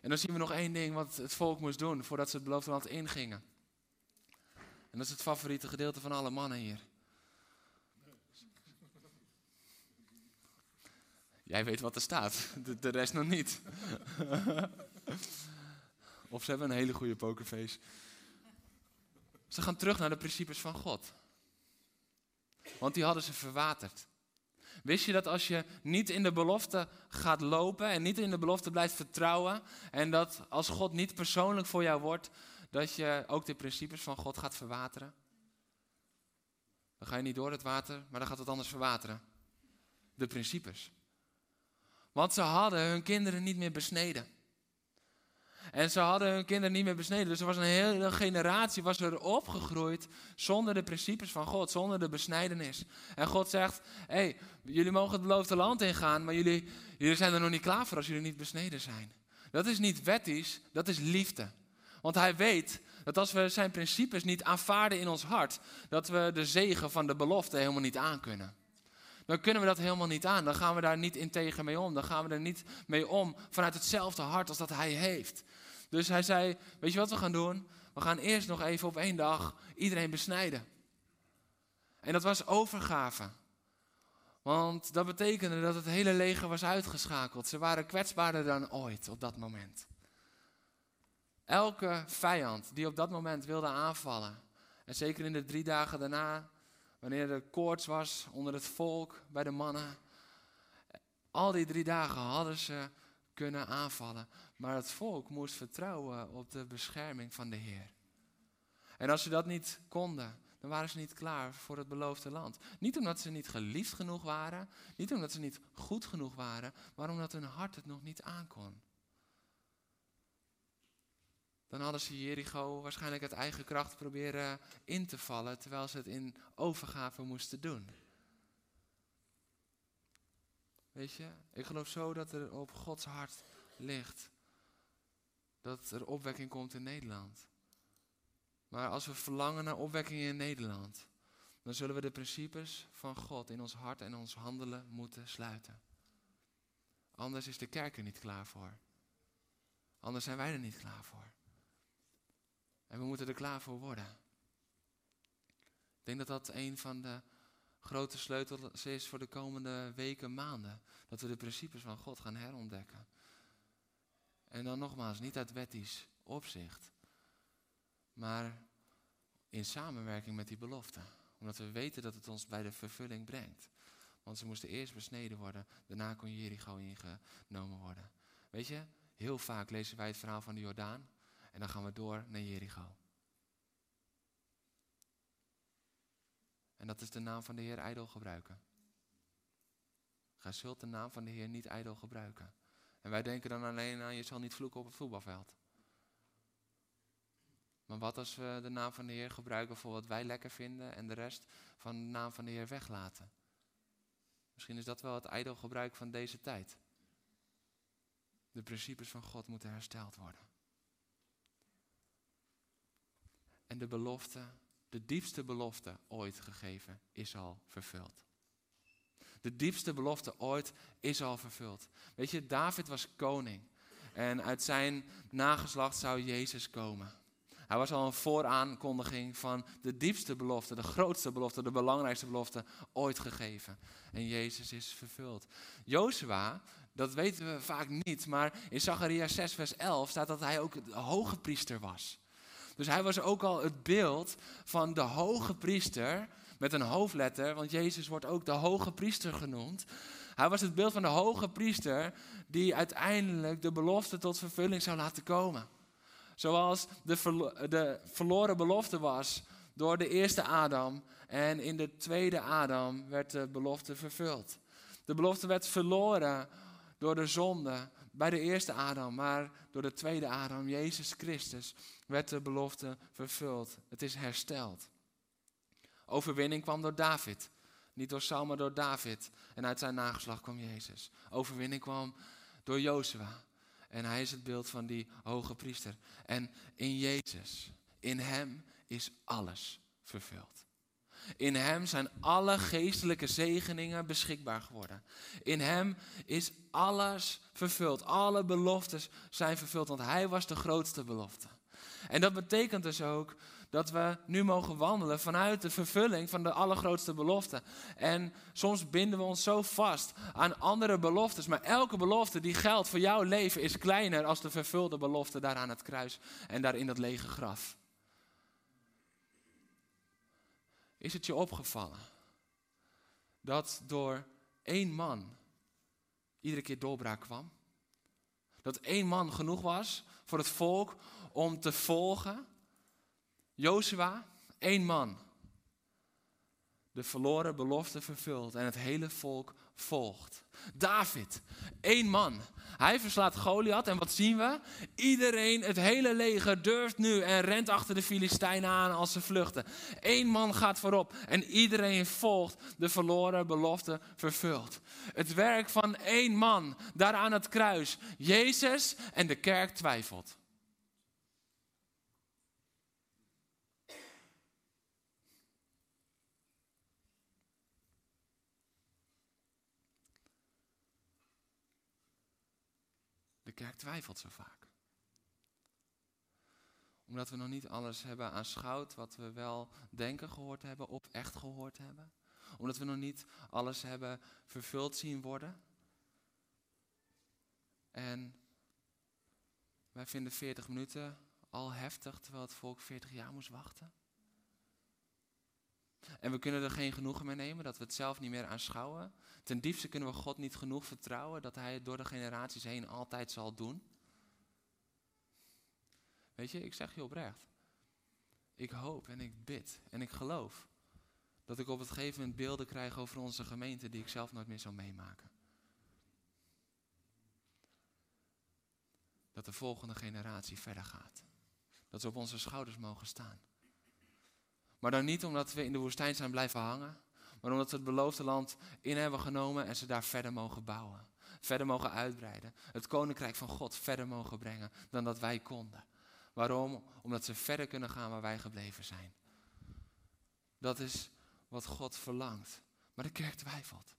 Speaker 1: En dan zien we nog één ding wat het volk moest doen voordat ze het beloofde land ingingen. En dat is het favoriete gedeelte van alle mannen hier. Jij weet wat er staat, de, rest nog niet. of ze hebben een hele goede pokerface. Ze gaan terug naar de principes van God. Want die hadden ze verwaterd. Wist je dat als je niet in de belofte gaat lopen en niet in de belofte blijft vertrouwen en dat als God niet persoonlijk voor jou wordt, dat je ook de principes van God gaat verwateren? Dan ga je niet door het water, maar dan gaat het anders verwateren. De principes. Want ze hadden hun kinderen niet meer besneden. En ze hadden hun kinderen niet meer besneden. Dus er was een hele generatie was er opgegroeid zonder de principes van God, zonder de besnijdenis. En God zegt, hé, hey, jullie mogen het beloofde land ingaan, maar jullie, jullie zijn er nog niet klaar voor als jullie niet besneden zijn. Dat is niet wettisch, dat is liefde. Want hij weet dat als we zijn principes niet aanvaarden in ons hart, dat we de zegen van de belofte helemaal niet aankunnen dan kunnen we dat helemaal niet aan. Dan gaan we daar niet integer mee om. Dan gaan we er niet mee om vanuit hetzelfde hart als dat hij heeft. Dus hij zei, weet je wat we gaan doen? We gaan eerst nog even op één dag iedereen besnijden. En dat was overgave. Want dat betekende dat het hele leger was uitgeschakeld. Ze waren kwetsbaarder dan ooit op dat moment. Elke vijand die op dat moment wilde aanvallen, en zeker in de drie dagen daarna, wanneer er koorts was onder het volk, bij de mannen. Al die drie dagen hadden ze kunnen aanvallen, maar het volk moest vertrouwen op de bescherming van de Heer. En als ze dat niet konden, dan waren ze niet klaar voor het beloofde land. Niet omdat ze niet geliefd genoeg waren, niet omdat ze niet goed genoeg waren, maar omdat hun hart het nog niet aankon dan hadden ze Jericho waarschijnlijk uit eigen kracht proberen in te vallen, terwijl ze het in overgave moesten doen. Weet je, ik geloof zo dat er op Gods hart ligt dat er opwekking komt in Nederland. Maar als we verlangen naar opwekking in Nederland, dan zullen we de principes van God in ons hart en ons handelen moeten sluiten. Anders is de kerk er niet klaar voor. Anders zijn wij er niet klaar voor. En we moeten er klaar voor worden. Ik denk dat dat een van de grote sleutels is voor de komende weken, maanden. Dat we de principes van God gaan herontdekken. En dan nogmaals, niet uit wettisch opzicht, maar in samenwerking met die belofte. Omdat we weten dat het ons bij de vervulling brengt. Want ze moesten eerst besneden worden, daarna kon Jericho ingenomen worden. Weet je, heel vaak lezen wij het verhaal van de Jordaan. En dan gaan we door naar Jericho. En dat is de naam van de Heer ijdel gebruiken. Ga zult de naam van de Heer niet ijdel gebruiken. En wij denken dan alleen aan, je zal niet vloeken op het voetbalveld. Maar wat als we de naam van de Heer gebruiken voor wat wij lekker vinden en de rest van de naam van de Heer weglaten? Misschien is dat wel het ijdelgebruik van deze tijd. De principes van God moeten hersteld worden. En de belofte, de diepste belofte ooit gegeven, is al vervuld. De diepste belofte ooit is al vervuld. Weet je, David was koning. En uit zijn nageslacht zou Jezus komen. Hij was al een vooraankondiging van de diepste belofte, de grootste belofte, de belangrijkste belofte ooit gegeven. En Jezus is vervuld. Jozua, dat weten we vaak niet, maar in Zachariah 6, vers 11 staat dat hij ook de hoge priester was. Dus hij was ook al het beeld van de hoge priester met een hoofdletter, want Jezus wordt ook de hoge priester genoemd. Hij was het beeld van de hoge priester die uiteindelijk de belofte tot vervulling zou laten komen. Zoals de, de verloren belofte was door de eerste Adam. En in de tweede Adam werd de belofte vervuld. De belofte werd verloren door de zonde bij de eerste Adam, maar door de tweede Adam, Jezus Christus, werd de belofte vervuld. Het is hersteld. Overwinning kwam door David. Niet door Saul, maar door David. En uit zijn nageslag kwam Jezus. Overwinning kwam door Jozua. En hij is het beeld van die hoge priester. En in Jezus, in hem is alles vervuld. In hem zijn alle geestelijke zegeningen beschikbaar geworden. In hem is alles vervuld. Alle beloftes zijn vervuld, want hij was de grootste belofte. En dat betekent dus ook dat we nu mogen wandelen vanuit de vervulling van de allergrootste belofte. En soms binden we ons zo vast aan andere beloftes, maar elke belofte die geldt voor jouw leven is kleiner als de vervulde belofte daar aan het kruis en daar in dat lege graf. Is het je opgevallen dat door één man iedere keer doorbraak kwam? Dat één man genoeg was voor het volk om te volgen? Jozua, één man. De verloren belofte vervult en het hele volk volgt. David, één man. Hij verslaat Goliath en wat zien we? Iedereen, het hele leger durft nu en rent achter de Filistijnen aan als ze vluchten. Eén man gaat voorop en iedereen volgt de verloren belofte vervuld. Het werk van één man daar aan het kruis. Jezus en de kerk twijfelt. Kerk twijfelt zo vaak. Omdat we nog niet alles hebben aanschouwd wat we wel denken gehoord hebben of echt gehoord hebben. Omdat we nog niet alles hebben vervuld zien worden. En wij vinden 40 minuten al heftig, terwijl het volk 40 jaar moest wachten. En we kunnen er geen genoegen mee nemen dat we het zelf niet meer aanschouwen. Ten diepste kunnen we God niet genoeg vertrouwen dat Hij het door de generaties heen altijd zal doen. Weet je, ik zeg je oprecht. Ik hoop en ik bid en ik geloof dat ik op het gegeven moment beelden krijg over onze gemeente die ik zelf nooit meer zou meemaken. Dat de volgende generatie verder gaat. Dat ze op onze schouders mogen staan. Maar dan niet omdat we in de woestijn zijn blijven hangen, maar omdat we het beloofde land in hebben genomen en ze daar verder mogen bouwen. Verder mogen uitbreiden. Het koninkrijk van God verder mogen brengen dan dat wij konden. Waarom? Omdat ze verder kunnen gaan waar wij gebleven zijn. Dat is wat God verlangt. Maar de kerk twijfelt.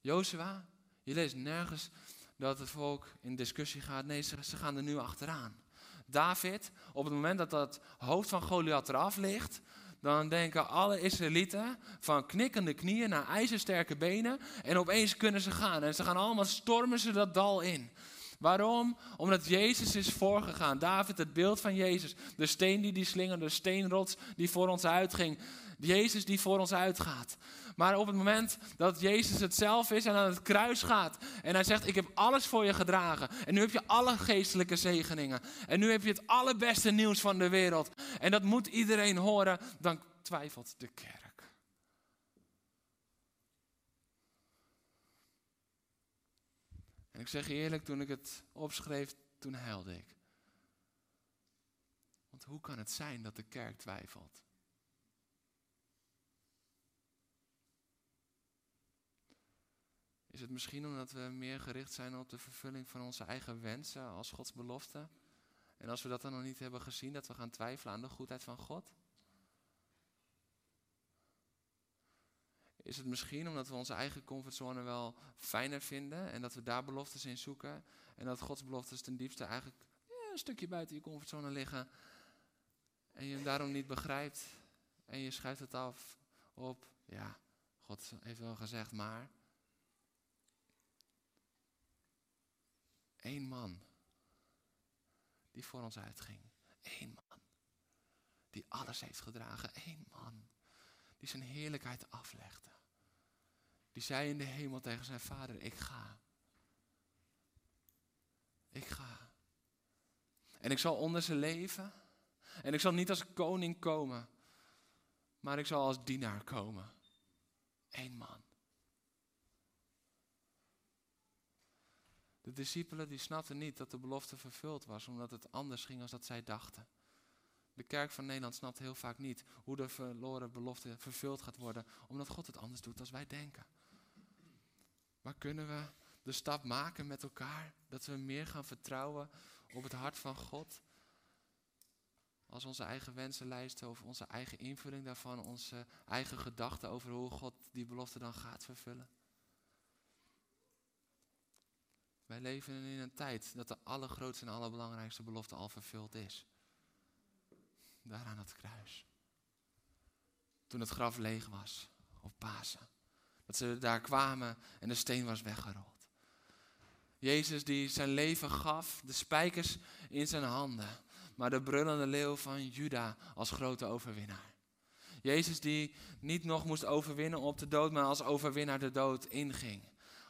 Speaker 1: Jozua, je leest nergens dat het volk in discussie gaat. Nee, ze, ze gaan er nu achteraan. David, op het moment dat dat hoofd van Goliath eraf ligt, dan denken alle Israëlieten van knikkende knieën naar ijzersterke benen. En opeens kunnen ze gaan. En ze gaan allemaal stormen ze dat dal in. Waarom? Omdat Jezus is voorgegaan. David, het beeld van Jezus. De steen die die slingerde, de steenrots die voor ons uitging. Jezus die voor ons uitgaat. Maar op het moment dat Jezus het zelf is en aan het kruis gaat. En hij zegt, ik heb alles voor je gedragen. En nu heb je alle geestelijke zegeningen. En nu heb je het allerbeste nieuws van de wereld. En dat moet iedereen horen. Dan twijfelt de kerk. En ik zeg je eerlijk, toen ik het opschreef, toen huilde ik. Want hoe kan het zijn dat de kerk twijfelt? Is het misschien omdat we meer gericht zijn op de vervulling van onze eigen wensen als Gods belofte? En als we dat dan nog niet hebben gezien, dat we gaan twijfelen aan de goedheid van God? Is het misschien omdat we onze eigen comfortzone wel fijner vinden en dat we daar beloftes in zoeken en dat Gods beloftes ten diepste eigenlijk ja, een stukje buiten je comfortzone liggen en je hem daarom niet begrijpt en je schuift het af op, ja, God heeft wel gezegd, maar Eén man die voor ons uitging. Eén man die alles heeft gedragen. Eén man die zijn heerlijkheid aflegde. Die zei in de hemel tegen zijn vader, ik ga. Ik ga. En ik zal onder zijn leven. En ik zal niet als koning komen. maar ik zal als dienaar komen. Eén man. De discipelen die snapten niet dat de belofte vervuld was, omdat het anders ging als dat zij dachten. De kerk van Nederland snapt heel vaak niet hoe de verloren belofte vervuld gaat worden, omdat God het anders doet dan wij denken. Maar kunnen we de stap maken met elkaar, dat we meer gaan vertrouwen op het hart van God? Als onze eigen wensenlijst of onze eigen invulling daarvan, onze eigen gedachten over hoe God die belofte dan gaat vervullen. Wij leven in een tijd dat de allergrootste en allerbelangrijkste belofte al vervuld is. Daar aan het kruis. Toen het graf leeg was, op Pasen. Dat ze daar kwamen en de steen was weggerold. Jezus die zijn leven gaf, de spijkers in zijn handen, maar de brullende leeuw van Juda als grote overwinnaar. Jezus die niet nog moest overwinnen op de dood, maar als overwinnaar de dood inging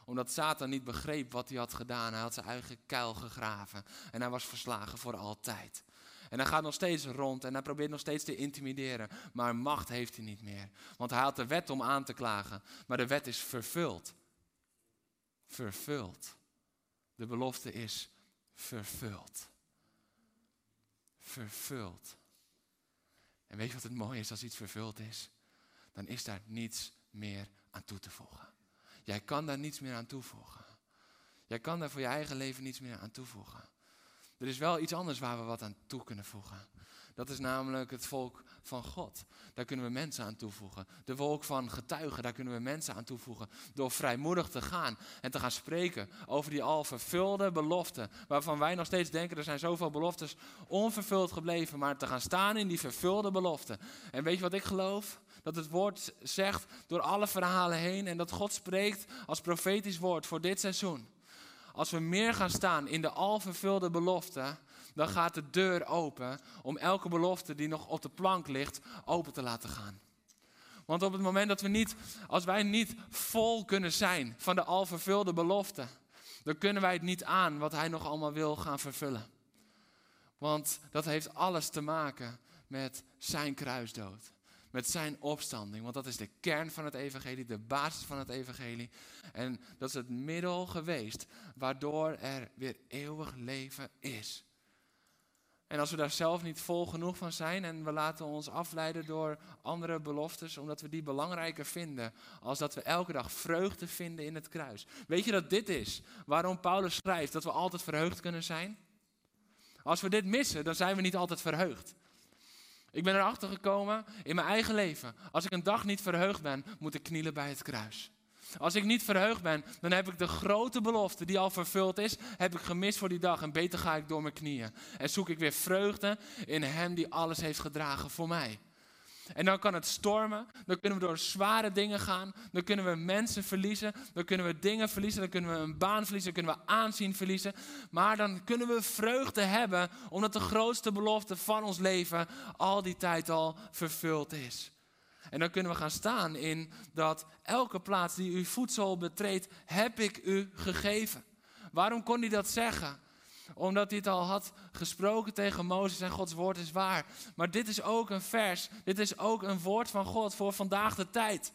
Speaker 1: omdat Satan niet begreep wat hij had gedaan. Hij had zijn eigen kuil gegraven. En hij was verslagen voor altijd. En hij gaat nog steeds rond en hij probeert nog steeds te intimideren. Maar macht heeft hij niet meer. Want hij had de wet om aan te klagen. Maar de wet is vervuld. Vervuld. De belofte is vervuld. Vervuld. En weet je wat het mooie is als iets vervuld is? Dan is daar niets meer aan toe te voegen. Jij kan daar niets meer aan toevoegen. Jij kan daar voor je eigen leven niets meer aan toevoegen. Er is wel iets anders waar we wat aan toe kunnen voegen. Dat is namelijk het volk van God. Daar kunnen we mensen aan toevoegen. De volk van getuigen, daar kunnen we mensen aan toevoegen. Door vrijmoedig te gaan en te gaan spreken over die al vervulde beloften. Waarvan wij nog steeds denken, er zijn zoveel beloftes onvervuld gebleven. Maar te gaan staan in die vervulde beloften. En weet je wat ik geloof? Dat het woord zegt door alle verhalen heen en dat God spreekt als profetisch woord voor dit seizoen. Als we meer gaan staan in de al vervulde belofte, dan gaat de deur open om elke belofte die nog op de plank ligt, open te laten gaan. Want op het moment dat we niet, als wij niet vol kunnen zijn van de al vervulde belofte, dan kunnen wij het niet aan wat Hij nog allemaal wil gaan vervullen. Want dat heeft alles te maken met Zijn kruisdood met zijn opstanding. Want dat is de kern van het evangelie, de basis van het evangelie. En dat is het middel geweest waardoor er weer eeuwig leven is. En als we daar zelf niet vol genoeg van zijn en we laten ons afleiden door andere beloftes, omdat we die belangrijker vinden, als dat we elke dag vreugde vinden in het kruis. Weet je dat dit is waarom Paulus schrijft dat we altijd verheugd kunnen zijn? Als we dit missen, dan zijn we niet altijd verheugd. Ik ben erachter gekomen in mijn eigen leven. Als ik een dag niet verheugd ben, moet ik knielen bij het kruis. Als ik niet verheugd ben, dan heb ik de grote belofte die al vervuld is, heb ik gemist voor die dag. En beter ga ik door mijn knieën. En zoek ik weer vreugde in Hem die alles heeft gedragen voor mij. En dan kan het stormen, dan kunnen we door zware dingen gaan, dan kunnen we mensen verliezen, dan kunnen we dingen verliezen, dan kunnen we een baan verliezen, dan kunnen we aanzien verliezen. Maar dan kunnen we vreugde hebben, omdat de grootste belofte van ons leven al die tijd al vervuld is. En dan kunnen we gaan staan in dat elke plaats die uw voedsel betreedt, heb ik u gegeven. Waarom kon hij dat zeggen? Omdat hij het al had gesproken tegen Mozes en Gods woord is waar. Maar dit is ook een vers, dit is ook een woord van God voor vandaag de tijd.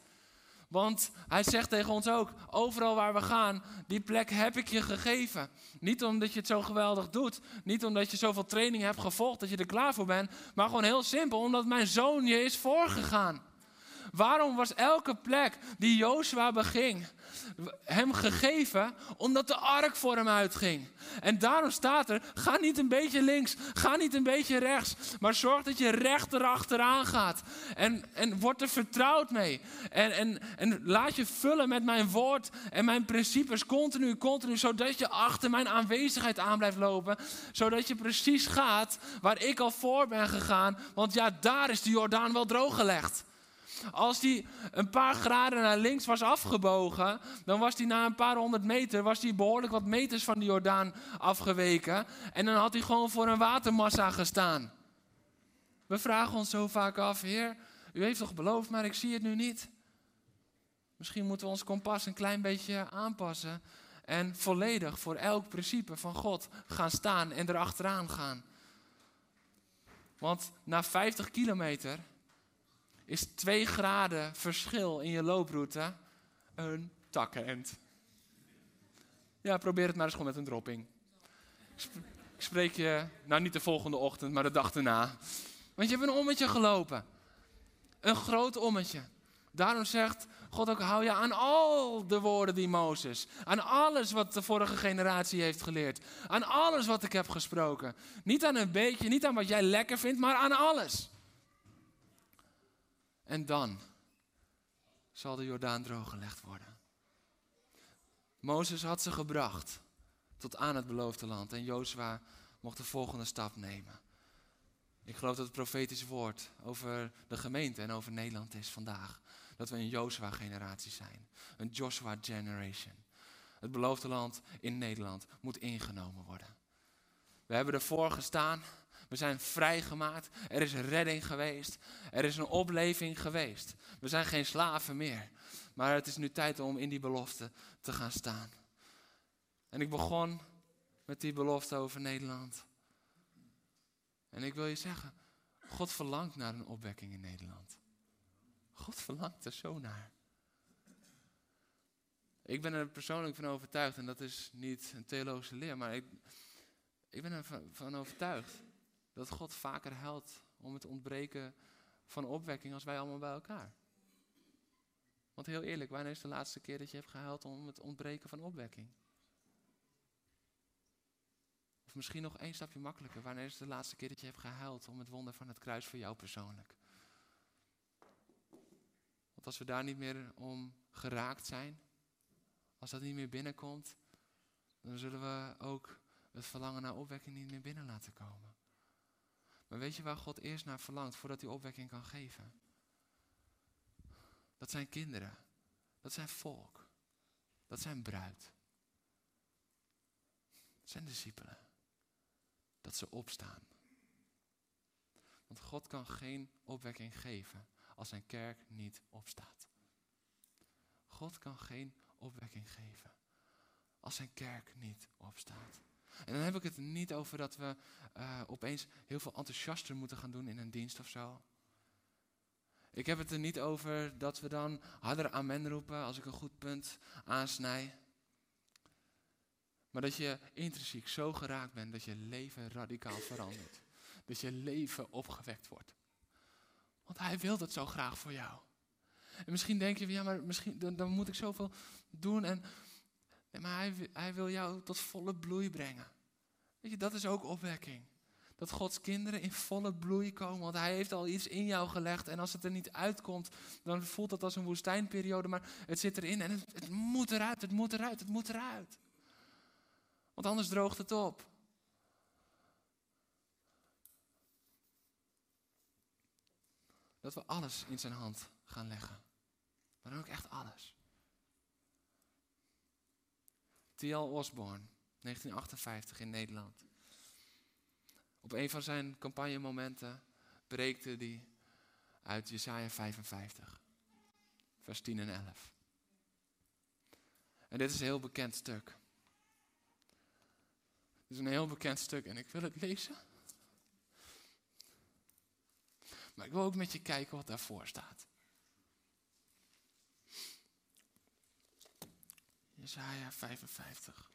Speaker 1: Want hij zegt tegen ons ook, overal waar we gaan, die plek heb ik je gegeven. Niet omdat je het zo geweldig doet, niet omdat je zoveel training hebt gevolgd dat je er klaar voor bent, maar gewoon heel simpel, omdat mijn zoon je is voorgegaan. Waarom was elke plek die Joshua beging hem gegeven omdat de ark voor hem uitging? En daarom staat er, ga niet een beetje links, ga niet een beetje rechts, maar zorg dat je recht erachteraan gaat. En, en word er vertrouwd mee. En, en, en laat je vullen met mijn woord en mijn principes continu, continu, zodat je achter mijn aanwezigheid aan blijft lopen. Zodat je precies gaat waar ik al voor ben gegaan, want ja, daar is de Jordaan wel drooggelegd. Als hij een paar graden naar links was afgebogen, dan was hij na een paar honderd meter, was hij behoorlijk wat meters van de Jordaan afgeweken. En dan had hij gewoon voor een watermassa gestaan. We vragen ons zo vaak af, Heer, u heeft toch beloofd, maar ik zie het nu niet. Misschien moeten we ons kompas een klein beetje aanpassen en volledig voor elk principe van God gaan staan en erachteraan gaan. Want na 50 kilometer is 2 graden verschil in je looproute een takkenend. Ja, probeer het maar eens gewoon met een dropping. Ik spreek je, nou niet de volgende ochtend, maar de dag erna. Want je hebt een ommetje gelopen. Een groot ommetje. Daarom zegt God ook, hou je aan al de woorden die Mozes, aan alles wat de vorige generatie heeft geleerd, aan alles wat ik heb gesproken. Niet aan een beetje, niet aan wat jij lekker vindt, maar aan alles. En dan zal de Jordaan drooggelegd worden. Mozes had ze gebracht tot aan het beloofde land en Jozua mocht de volgende stap nemen. Ik geloof dat het profetisch woord over de gemeente en over Nederland is vandaag. Dat we een Joshua-generatie zijn. Een Joshua generation. Het beloofde land in Nederland moet ingenomen worden. We hebben ervoor gestaan. We zijn vrijgemaakt. Er is redding geweest. Er is een opleving geweest. We zijn geen slaven meer. Maar het is nu tijd om in die belofte te gaan staan. En ik begon met die belofte over Nederland. En ik wil je zeggen, God verlangt naar een opwekking in Nederland. God verlangt er zo naar. Ik ben er persoonlijk van overtuigd, en dat is niet een theologische leer, maar ik, ik ben ervan overtuigd dat God vaker helpt om het ontbreken van opwekking als wij allemaal bij elkaar. Want heel eerlijk, wanneer is de laatste keer dat je hebt gehuild om het ontbreken van opwekking? Of misschien nog één stapje makkelijker. Wanneer is de laatste keer dat je hebt gehuild om het wonder van het kruis voor jou persoonlijk? Want als we daar niet meer om geraakt zijn, als dat niet meer binnenkomt, dan zullen we ook het verlangen naar opwekking niet meer binnen laten komen. Maar weet je waar God eerst naar verlangt voordat hij opwekking kan geven? Dat zijn kinderen. Dat zijn volk. Dat zijn bruid. Dat zijn discipelen. Dat ze opstaan. Want God kan geen opwekking geven als zijn kerk niet opstaat. God kan geen opwekking geven als zijn kerk niet opstaat. En dan heb ik het niet over dat we uh, opeens heel veel enthousiaster moeten gaan doen in een dienst of zo. Ik heb het er niet over dat we dan harder amen roepen als ik een goed punt aansnij. Maar dat je intrinsiek zo geraakt bent dat je leven radicaal verandert. Dat je leven opgewekt wordt. Want hij wil dat zo graag voor jou. En misschien denk je, ja, maar misschien, dan, dan moet ik zoveel doen. En, maar hij, hij wil jou tot volle bloei brengen. Weet je, dat is ook opwekking. Dat Gods kinderen in volle bloei komen. Want hij heeft al iets in jou gelegd. En als het er niet uitkomt, dan voelt dat als een woestijnperiode. Maar het zit erin en het, het moet eruit, het moet eruit, het moet eruit. Want anders droogt het op. Dat we alles in zijn hand gaan leggen. Maar dan ook echt alles. T.L. Osborne, 1958 in Nederland. Op een van zijn campagnemomenten preekte hij uit Jesaja 55, vers 10 en 11. En dit is een heel bekend stuk. Het is een heel bekend stuk en ik wil het lezen. Maar ik wil ook met je kijken wat daarvoor staat. Jesaja 55.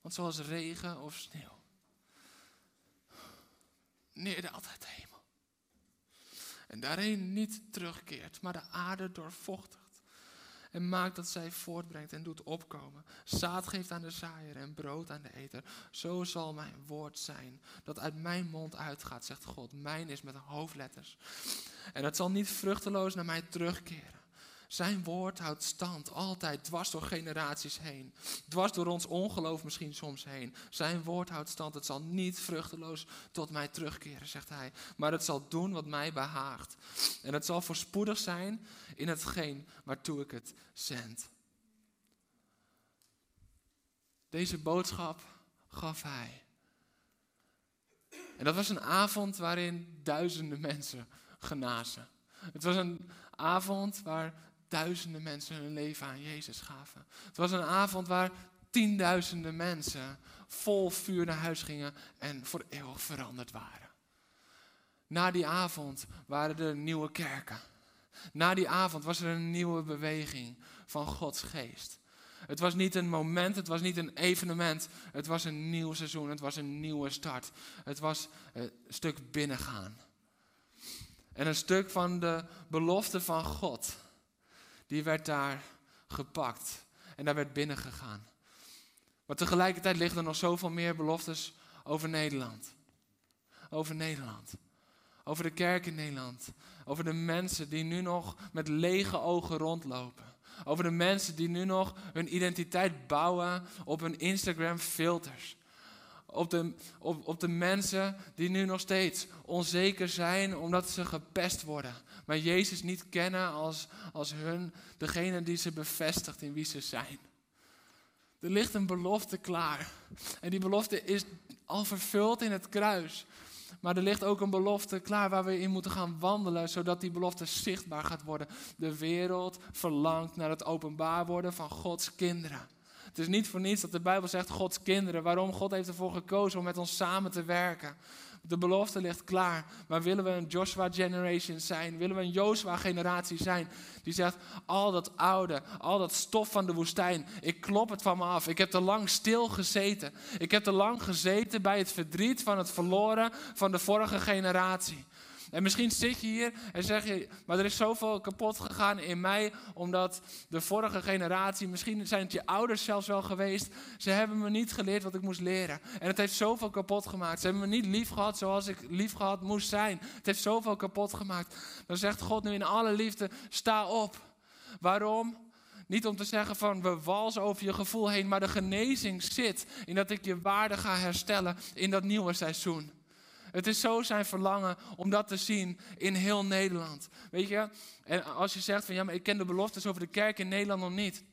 Speaker 1: Want zoals regen of sneeuw neerdaalt uit de hemel. En daarheen niet terugkeert, maar de aarde doorvochtigt. En maakt dat zij voortbrengt en doet opkomen. Zaad geeft aan de zaaier en brood aan de eter. Zo zal mijn woord zijn dat uit mijn mond uitgaat, zegt God. Mijn is met hoofdletters. En het zal niet vruchteloos naar mij terugkeren zijn woord houdt stand, altijd, dwars door generaties heen. Dwars door ons ongeloof misschien soms heen. Zijn woord houdt stand, het zal niet vruchteloos tot mij terugkeren, zegt hij. Maar het zal doen wat mij behaagt. En het zal voorspoedig zijn in hetgeen waartoe ik het zend. Deze boodschap gaf hij. En dat was een avond waarin duizenden mensen genazen. Het was een avond waar duizenden mensen hun leven aan Jezus gaven. Het was een avond waar tienduizenden mensen vol vuur naar huis gingen en voor eeuwig veranderd waren. Na die avond waren er nieuwe kerken. Na die avond was er een nieuwe beweging van Gods geest. Het was niet een moment, het was niet een evenement. Het was een nieuw seizoen, het was een nieuwe start. Het was een stuk binnengaan. En een stuk van de belofte van God, die werd daar gepakt. En daar werd binnengegaan. Maar tegelijkertijd liggen er nog zoveel meer beloftes over Nederland. Over Nederland. Over de kerk in Nederland. Over de mensen die nu nog met lege ogen rondlopen. Over de mensen die nu nog hun identiteit bouwen op hun Instagram filters. Op de, op, op de mensen die nu nog steeds onzeker zijn omdat ze gepest worden. Maar Jezus niet kennen als, als hun, degene die ze bevestigt in wie ze zijn. Er ligt een belofte klaar. En die belofte is al vervuld in het kruis. Maar er ligt ook een belofte klaar waar we in moeten gaan wandelen, zodat die belofte zichtbaar gaat worden. De wereld verlangt naar het openbaar worden van Gods kinderen. Het is niet voor niets dat de Bijbel zegt Gods kinderen. Waarom? God heeft ervoor gekozen om met ons samen te werken. De belofte ligt klaar. Maar willen we een Joshua generation zijn? Willen we een Joshua generatie zijn? Die zegt, al dat oude, al dat stof van de woestijn, ik klop het van me af. Ik heb te lang stil gezeten. Ik heb te lang gezeten bij het verdriet van het verloren van de vorige generatie. En misschien zit je hier en zeg je, maar er is zoveel kapot gegaan in mij, omdat de vorige generatie, misschien zijn het je ouders zelfs wel geweest, ze hebben me niet geleerd wat ik moest leren. En het heeft zoveel kapot gemaakt. Ze hebben me niet lief gehad zoals ik lief gehad moest zijn. Het heeft zoveel kapot gemaakt. Dan zegt God nu in alle liefde, sta op. Waarom? Niet om te zeggen van we walsen over je gevoel heen, maar de genezing zit in dat ik je waarde ga herstellen in dat nieuwe seizoen. Het is zo zijn verlangen om dat te zien in heel Nederland. Weet je? En als je zegt van ja, maar ik ken de beloftes over de kerk in Nederland nog niet.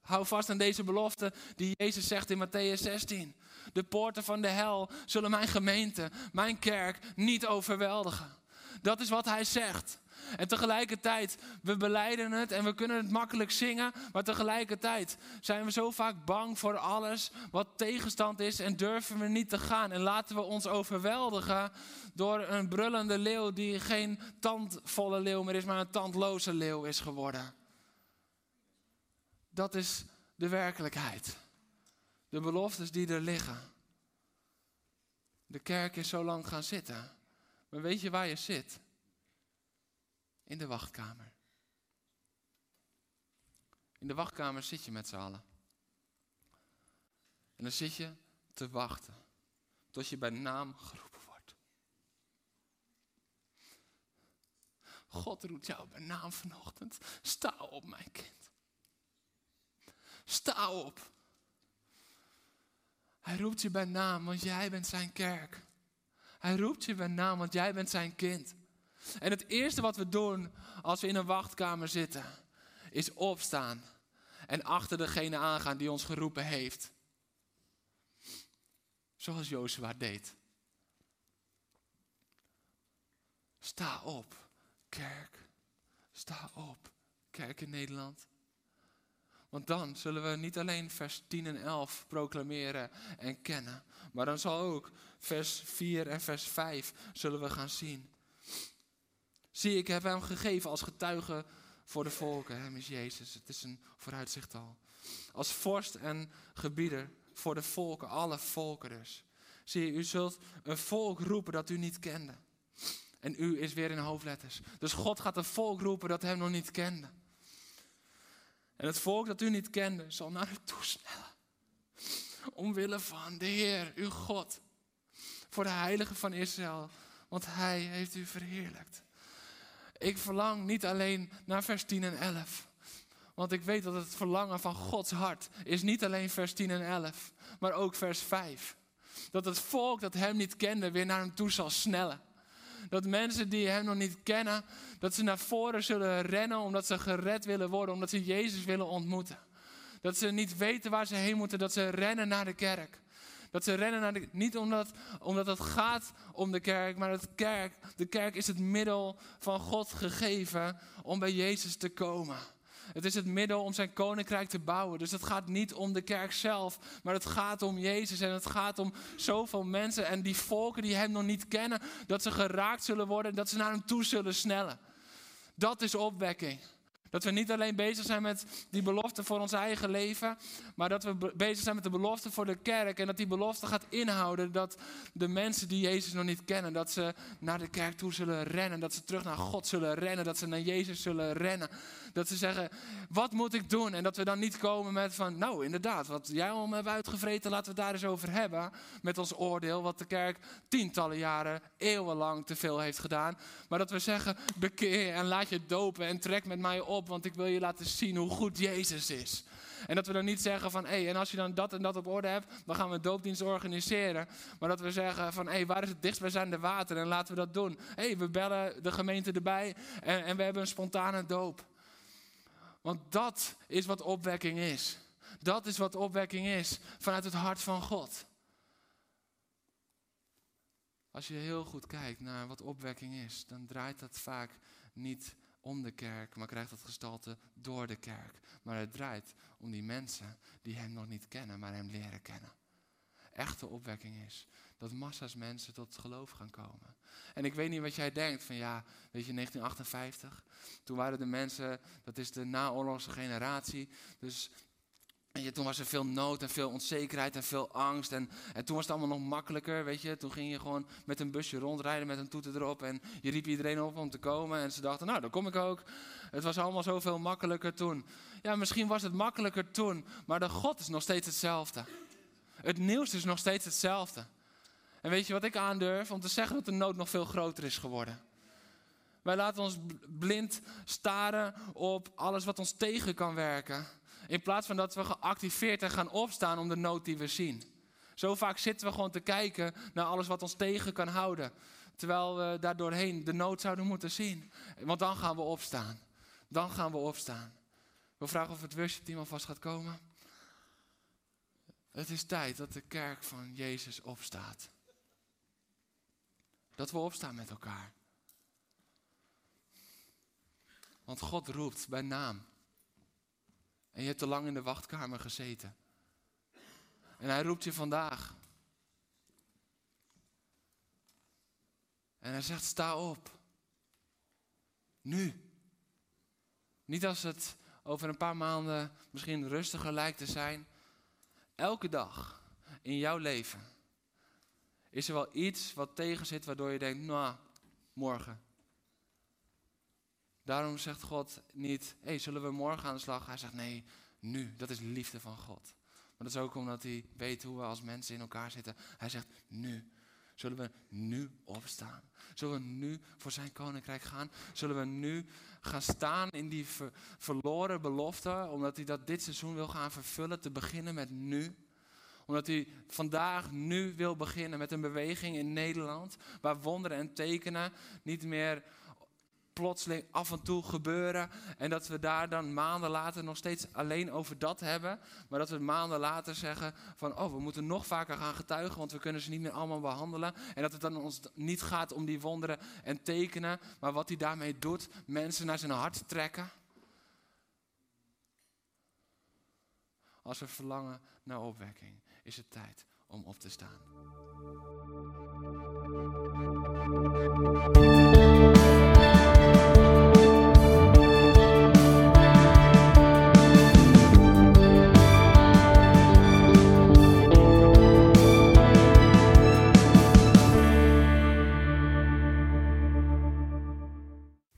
Speaker 1: Hou vast aan deze belofte die Jezus zegt in Matthäus 16. De poorten van de hel zullen mijn gemeente, mijn kerk niet overweldigen. Dat is wat hij zegt. En tegelijkertijd, we beleiden het en we kunnen het makkelijk zingen, maar tegelijkertijd zijn we zo vaak bang voor alles wat tegenstand is en durven we niet te gaan. En laten we ons overweldigen door een brullende leeuw die geen tandvolle leeuw meer is, maar een tandloze leeuw is geworden. Dat is de werkelijkheid. De beloftes die er liggen. De kerk is zo lang gaan zitten. Maar weet je waar je zit? In de wachtkamer. In de wachtkamer zit je met z'n allen. En dan zit je te wachten tot je bij naam geroepen wordt. God roept jou bij naam vanochtend. Sta op, mijn kind. Sta op. Hij roept je bij naam, want jij bent zijn kerk. Hij roept je bij naam, want jij bent zijn kind. En het eerste wat we doen als we in een wachtkamer zitten, is opstaan en achter degene aangaan die ons geroepen heeft. Zoals Jozua deed. Sta op, kerk. Sta op, kerk in Nederland. Want dan zullen we niet alleen vers 10 en 11 proclameren en kennen, maar dan zal ook vers 4 en vers 5 zullen we gaan zien. Zie, ik heb hem gegeven als getuige voor de volken. Hem is Jezus. Het is een vooruitzicht al. Als vorst en gebieder voor de volken, alle volken dus. Zie u zult een volk roepen dat u niet kende. En u is weer in hoofdletters. Dus God gaat een volk roepen dat hem nog niet kende. En het volk dat u niet kende, zal naar u toesnellen. Omwille van de Heer, uw God. Voor de heilige van Israël. Want hij heeft u verheerlijkt. Ik verlang niet alleen naar vers 10 en 11. Want ik weet dat het verlangen van Gods hart is niet alleen vers 10 en 11, maar ook vers 5. Dat het volk dat hem niet kende weer naar hem toe zal snellen. Dat mensen die hem nog niet kennen, dat ze naar voren zullen rennen omdat ze gered willen worden, omdat ze Jezus willen ontmoeten. Dat ze niet weten waar ze heen moeten, dat ze rennen naar de kerk. Dat ze rennen naar de Niet omdat, omdat het gaat om de kerk, maar het kerk, de kerk is het middel van God gegeven om bij Jezus te komen. Het is het middel om zijn koninkrijk te bouwen. Dus het gaat niet om de kerk zelf, maar het gaat om Jezus. En het gaat om zoveel mensen en die volken die hem nog niet kennen, dat ze geraakt zullen worden, dat ze naar hem toe zullen snellen. Dat is opwekking. Dat we niet alleen bezig zijn met die belofte voor ons eigen leven, maar dat we bezig zijn met de belofte voor de kerk. En dat die belofte gaat inhouden dat de mensen die Jezus nog niet kennen, dat ze naar de kerk toe zullen rennen. Dat ze terug naar God zullen rennen. Dat ze naar Jezus zullen rennen. Dat ze zeggen, wat moet ik doen? En dat we dan niet komen met van, nou inderdaad, wat jij al hebt uitgevreten, laten we het daar eens over hebben. Met ons oordeel, wat de kerk tientallen jaren, eeuwenlang te veel heeft gedaan. Maar dat we zeggen, bekeer en laat je dopen en trek met mij op want ik wil je laten zien hoe goed Jezus is. En dat we dan niet zeggen van, hé, hey, en als je dan dat en dat op orde hebt, dan gaan we een doopdienst organiseren. Maar dat we zeggen van, hé, hey, waar is het dichtstbijzijnde water en laten we dat doen. Hé, hey, we bellen de gemeente erbij en, en we hebben een spontane doop. Want dat is wat opwekking is. Dat is wat opwekking is vanuit het hart van God. Als je heel goed kijkt naar wat opwekking is, dan draait dat vaak niet om de kerk, maar krijgt dat gestalte door de kerk. Maar het draait om die mensen die hem nog niet kennen, maar hem leren kennen. Echte opwekking is dat massa's mensen tot geloof gaan komen. En ik weet niet wat jij denkt van ja, weet je, 1958, toen waren de mensen, dat is de naoorlogse generatie, dus toen was er veel nood en veel onzekerheid en veel angst. En, en toen was het allemaal nog makkelijker, weet je. Toen ging je gewoon met een busje rondrijden met een toeter erop. En je riep iedereen op om te komen. En ze dachten, nou, dan kom ik ook. Het was allemaal zoveel makkelijker toen. Ja, misschien was het makkelijker toen. Maar de God is nog steeds hetzelfde. Het nieuws is nog steeds hetzelfde. En weet je wat ik aandurf? Om te zeggen dat de nood nog veel groter is geworden. Wij laten ons blind staren op alles wat ons tegen kan werken. In plaats van dat we geactiveerd en gaan opstaan om de nood die we zien. Zo vaak zitten we gewoon te kijken naar alles wat ons tegen kan houden. Terwijl we daardoorheen de nood zouden moeten zien. Want dan gaan we opstaan. Dan gaan we opstaan. We vragen of het worship team alvast gaat komen. Het is tijd dat de kerk van Jezus opstaat. Dat we opstaan met elkaar. Want God roept bij naam. En je hebt te lang in de wachtkamer gezeten. En hij roept je vandaag. En hij zegt: sta op. Nu. Niet als het over een paar maanden misschien rustiger lijkt te zijn. Elke dag in jouw leven is er wel iets wat tegen zit waardoor je denkt, nou, morgen. Daarom zegt God niet, hey, zullen we morgen aan de slag? Hij zegt nee, nu. Dat is liefde van God. Maar dat is ook omdat hij weet hoe we als mensen in elkaar zitten. Hij zegt nu. Zullen we nu opstaan? Zullen we nu voor zijn koninkrijk gaan? Zullen we nu gaan staan in die verloren belofte, omdat hij dat dit seizoen wil gaan vervullen, te beginnen met nu? Omdat hij vandaag, nu wil beginnen met een beweging in Nederland, waar wonderen en tekenen niet meer plotseling af en toe gebeuren. En dat we daar dan maanden later nog steeds alleen over dat hebben. Maar dat we maanden later zeggen van, oh, we moeten nog vaker gaan getuigen, want we kunnen ze niet meer allemaal behandelen. En dat het dan ons niet gaat om die wonderen en tekenen, maar wat hij daarmee doet, mensen naar zijn hart trekken. Als we verlangen naar opwekking, is het tijd om op te staan.